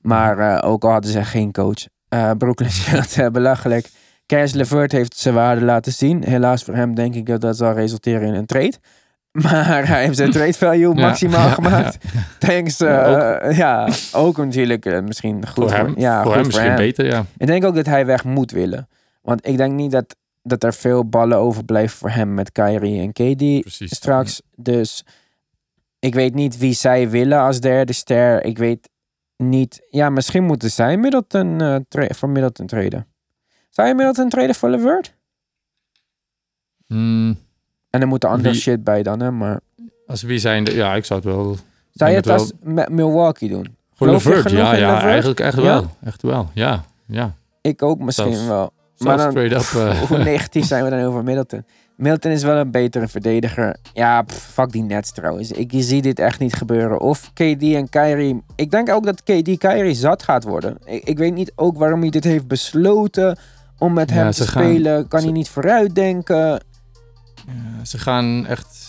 Speaker 1: Maar ook al hadden ze geen coach. Brooklyn speelt belachelijk. Caris LeVert heeft zijn waarde laten zien. Helaas voor hem denk ik dat dat zal resulteren in een trade. Maar hij heeft zijn trade value
Speaker 2: Ja,
Speaker 1: maximaal
Speaker 2: ja,
Speaker 1: gemaakt. Thanks. eh,
Speaker 2: Ja,
Speaker 1: ja, ook natuurlijk eh, misschien goed
Speaker 2: voor hem,
Speaker 1: ja,
Speaker 2: voor hem misschien beter, ja.
Speaker 1: ik denk ook dat hij weg moet willen. Want ik denk niet dat, dat er veel ballen overblijven voor hem met Kyrie en KD
Speaker 2: Precies.
Speaker 1: straks. Dus ik weet niet wie zij willen als derde ster. Ik weet niet. Ja, misschien moeten zij Middleton, tra- voor Middleton traden. Zou je Middleton traden voor LeVert?
Speaker 2: Hmm,
Speaker 1: En er moet er andere
Speaker 2: Wie-
Speaker 1: shit bij dan, hè? Maar
Speaker 2: als wie zijn de... Ja, ik zou het wel...
Speaker 1: zou je het als met Milwaukee doen?
Speaker 2: Voor LeVert, ja, ja,
Speaker 1: LeVert?
Speaker 2: eigenlijk echt
Speaker 1: Ja?
Speaker 2: wel. Echt wel, ja. ja.
Speaker 1: Ik ook misschien
Speaker 2: Zelfs-
Speaker 1: wel. Maar dan-
Speaker 2: up... eh,
Speaker 1: Hoe negatief zijn we dan over Middleton? Middleton is wel een betere verdediger. Ja, pff, fuck die Nets trouwens. Ik zie dit echt niet gebeuren. Of KD en Kyrie. Ik denk ook dat KD Kyrie zat gaat worden. Ik, ik weet niet ook waarom hij dit heeft besloten om met
Speaker 2: Ja,
Speaker 1: hem te
Speaker 2: gaan-
Speaker 1: spelen. Kan
Speaker 2: ze-
Speaker 1: hij niet vooruitdenken?
Speaker 2: Ja, ze gaan echt.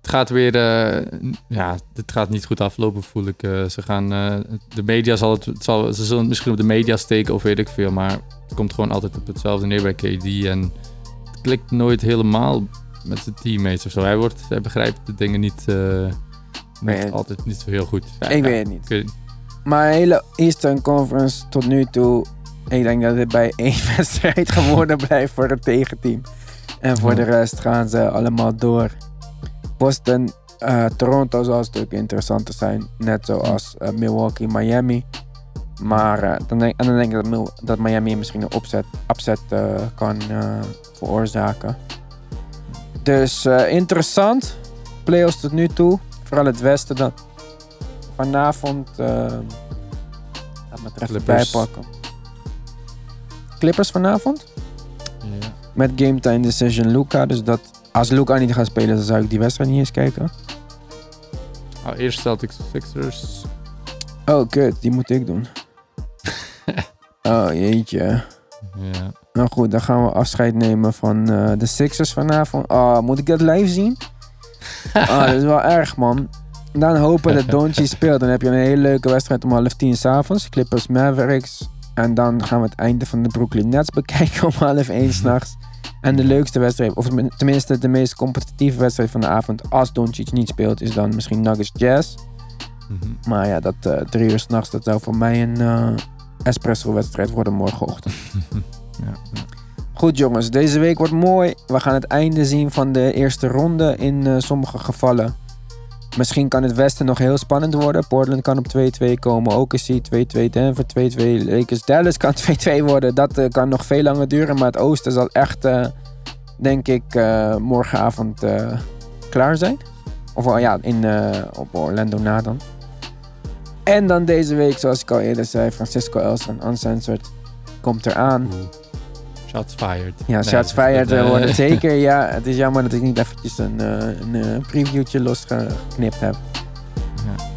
Speaker 2: Het gaat weer. eh, ja, het gaat niet goed aflopen, voel ik. Eh, ze gaan. eh, de media zal het, het zal, Ze zullen het misschien op de media steken of weet ik veel. Maar het komt gewoon altijd op hetzelfde neer bij KD. En het klikt nooit helemaal met zijn teammates of zo. Hij, wordt, hij begrijpt de dingen niet. altijd niet zo heel goed. Ja,
Speaker 1: ik weet het niet. Maar de hele Eastern Conference tot nu toe. Ik denk dat het bij één wedstrijd geworden blijft voor het tegenteam. En voor de rest gaan ze allemaal door. Boston, eh, Toronto zal een stuk interessanter zijn. Net zoals eh, Milwaukee, Miami. Maar eh, dan denk, en dan denk ik dat, Miami misschien een opzet, upset kan veroorzaken. Dus interessant. Playoffs tot nu toe. Vooral het westen dan. Vanavond. laat me het even bijpakken. Clippers vanavond.
Speaker 2: ja.
Speaker 1: Met game time decision Luca. Dus dat als Luca niet gaat spelen, dan zou ik die wedstrijd niet eens kijken.
Speaker 2: Ah, eerst Celtics Sixers.
Speaker 1: Oh, kut. Die moet ik doen. oh, jeetje.
Speaker 2: Ja.
Speaker 1: Nou goed, dan gaan we afscheid nemen van eh, de Sixers vanavond. Oh, moet ik dat live zien? Ah, dat is wel erg, man. Dan hopen dat Doncic speelt. Dan heb je een hele leuke wedstrijd om half tien s'avonds. Clippers Mavericks. En dan gaan we het einde van de Brooklyn Nets bekijken om half één s'nachts. En de leukste wedstrijd, of tenminste de meest competitieve wedstrijd van de avond, als Doncic niet speelt, is dan misschien Nuggets Jazz.
Speaker 2: Mhm.
Speaker 1: Maar ja, dat eh, drie uur s'nachts, dat zou voor mij een eh, espresso-wedstrijd worden morgenochtend.
Speaker 2: ja, ja.
Speaker 1: Goed jongens, deze week wordt mooi. We gaan het einde zien van de eerste ronde in eh, sommige gevallen. Misschien kan het westen nog heel spannend worden. Portland kan op 2-2 komen. OKC 2-2. Denver 2-2. Lakers Dallas kan 2-2 worden. Dat eh, kan nog veel langer duren. Maar het oosten zal echt, eh, denk ik, eh, morgenavond klaar zijn. Of oh, ja, in, op Orlando na dan. En dan deze week, zoals ik al eerder zei, Francisco Elson Uncensored komt eraan.
Speaker 2: Shots fired.
Speaker 1: Ja,
Speaker 2: Nee,
Speaker 1: shots
Speaker 2: dat-
Speaker 1: fired
Speaker 2: dat,
Speaker 1: eh,
Speaker 2: eh,
Speaker 1: worden zeker. Ja, het is jammer dat ik niet eventjes een, eh, een previewtje losgeknipt heb.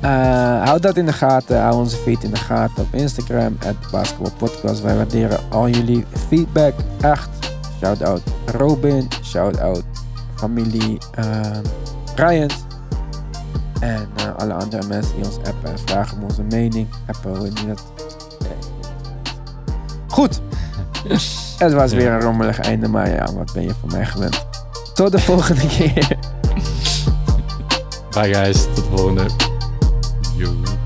Speaker 2: Ja.
Speaker 1: Houd dat in de gaten. Hou onze feed in de gaten op Instagram. Het Basketbalpodcast. Wij waarderen al jullie feedback. Echt. Shout out Robin. Shout out familie Ryan. En alle andere mensen die ons appen en vragen om onze mening. Appen, hoe je dat? Niet. Goed. Het was weer een rommelig einde, maar ja, wat ben je van mij gewend. Tot de volgende keer.
Speaker 2: Bye guys, tot de volgende. Yo.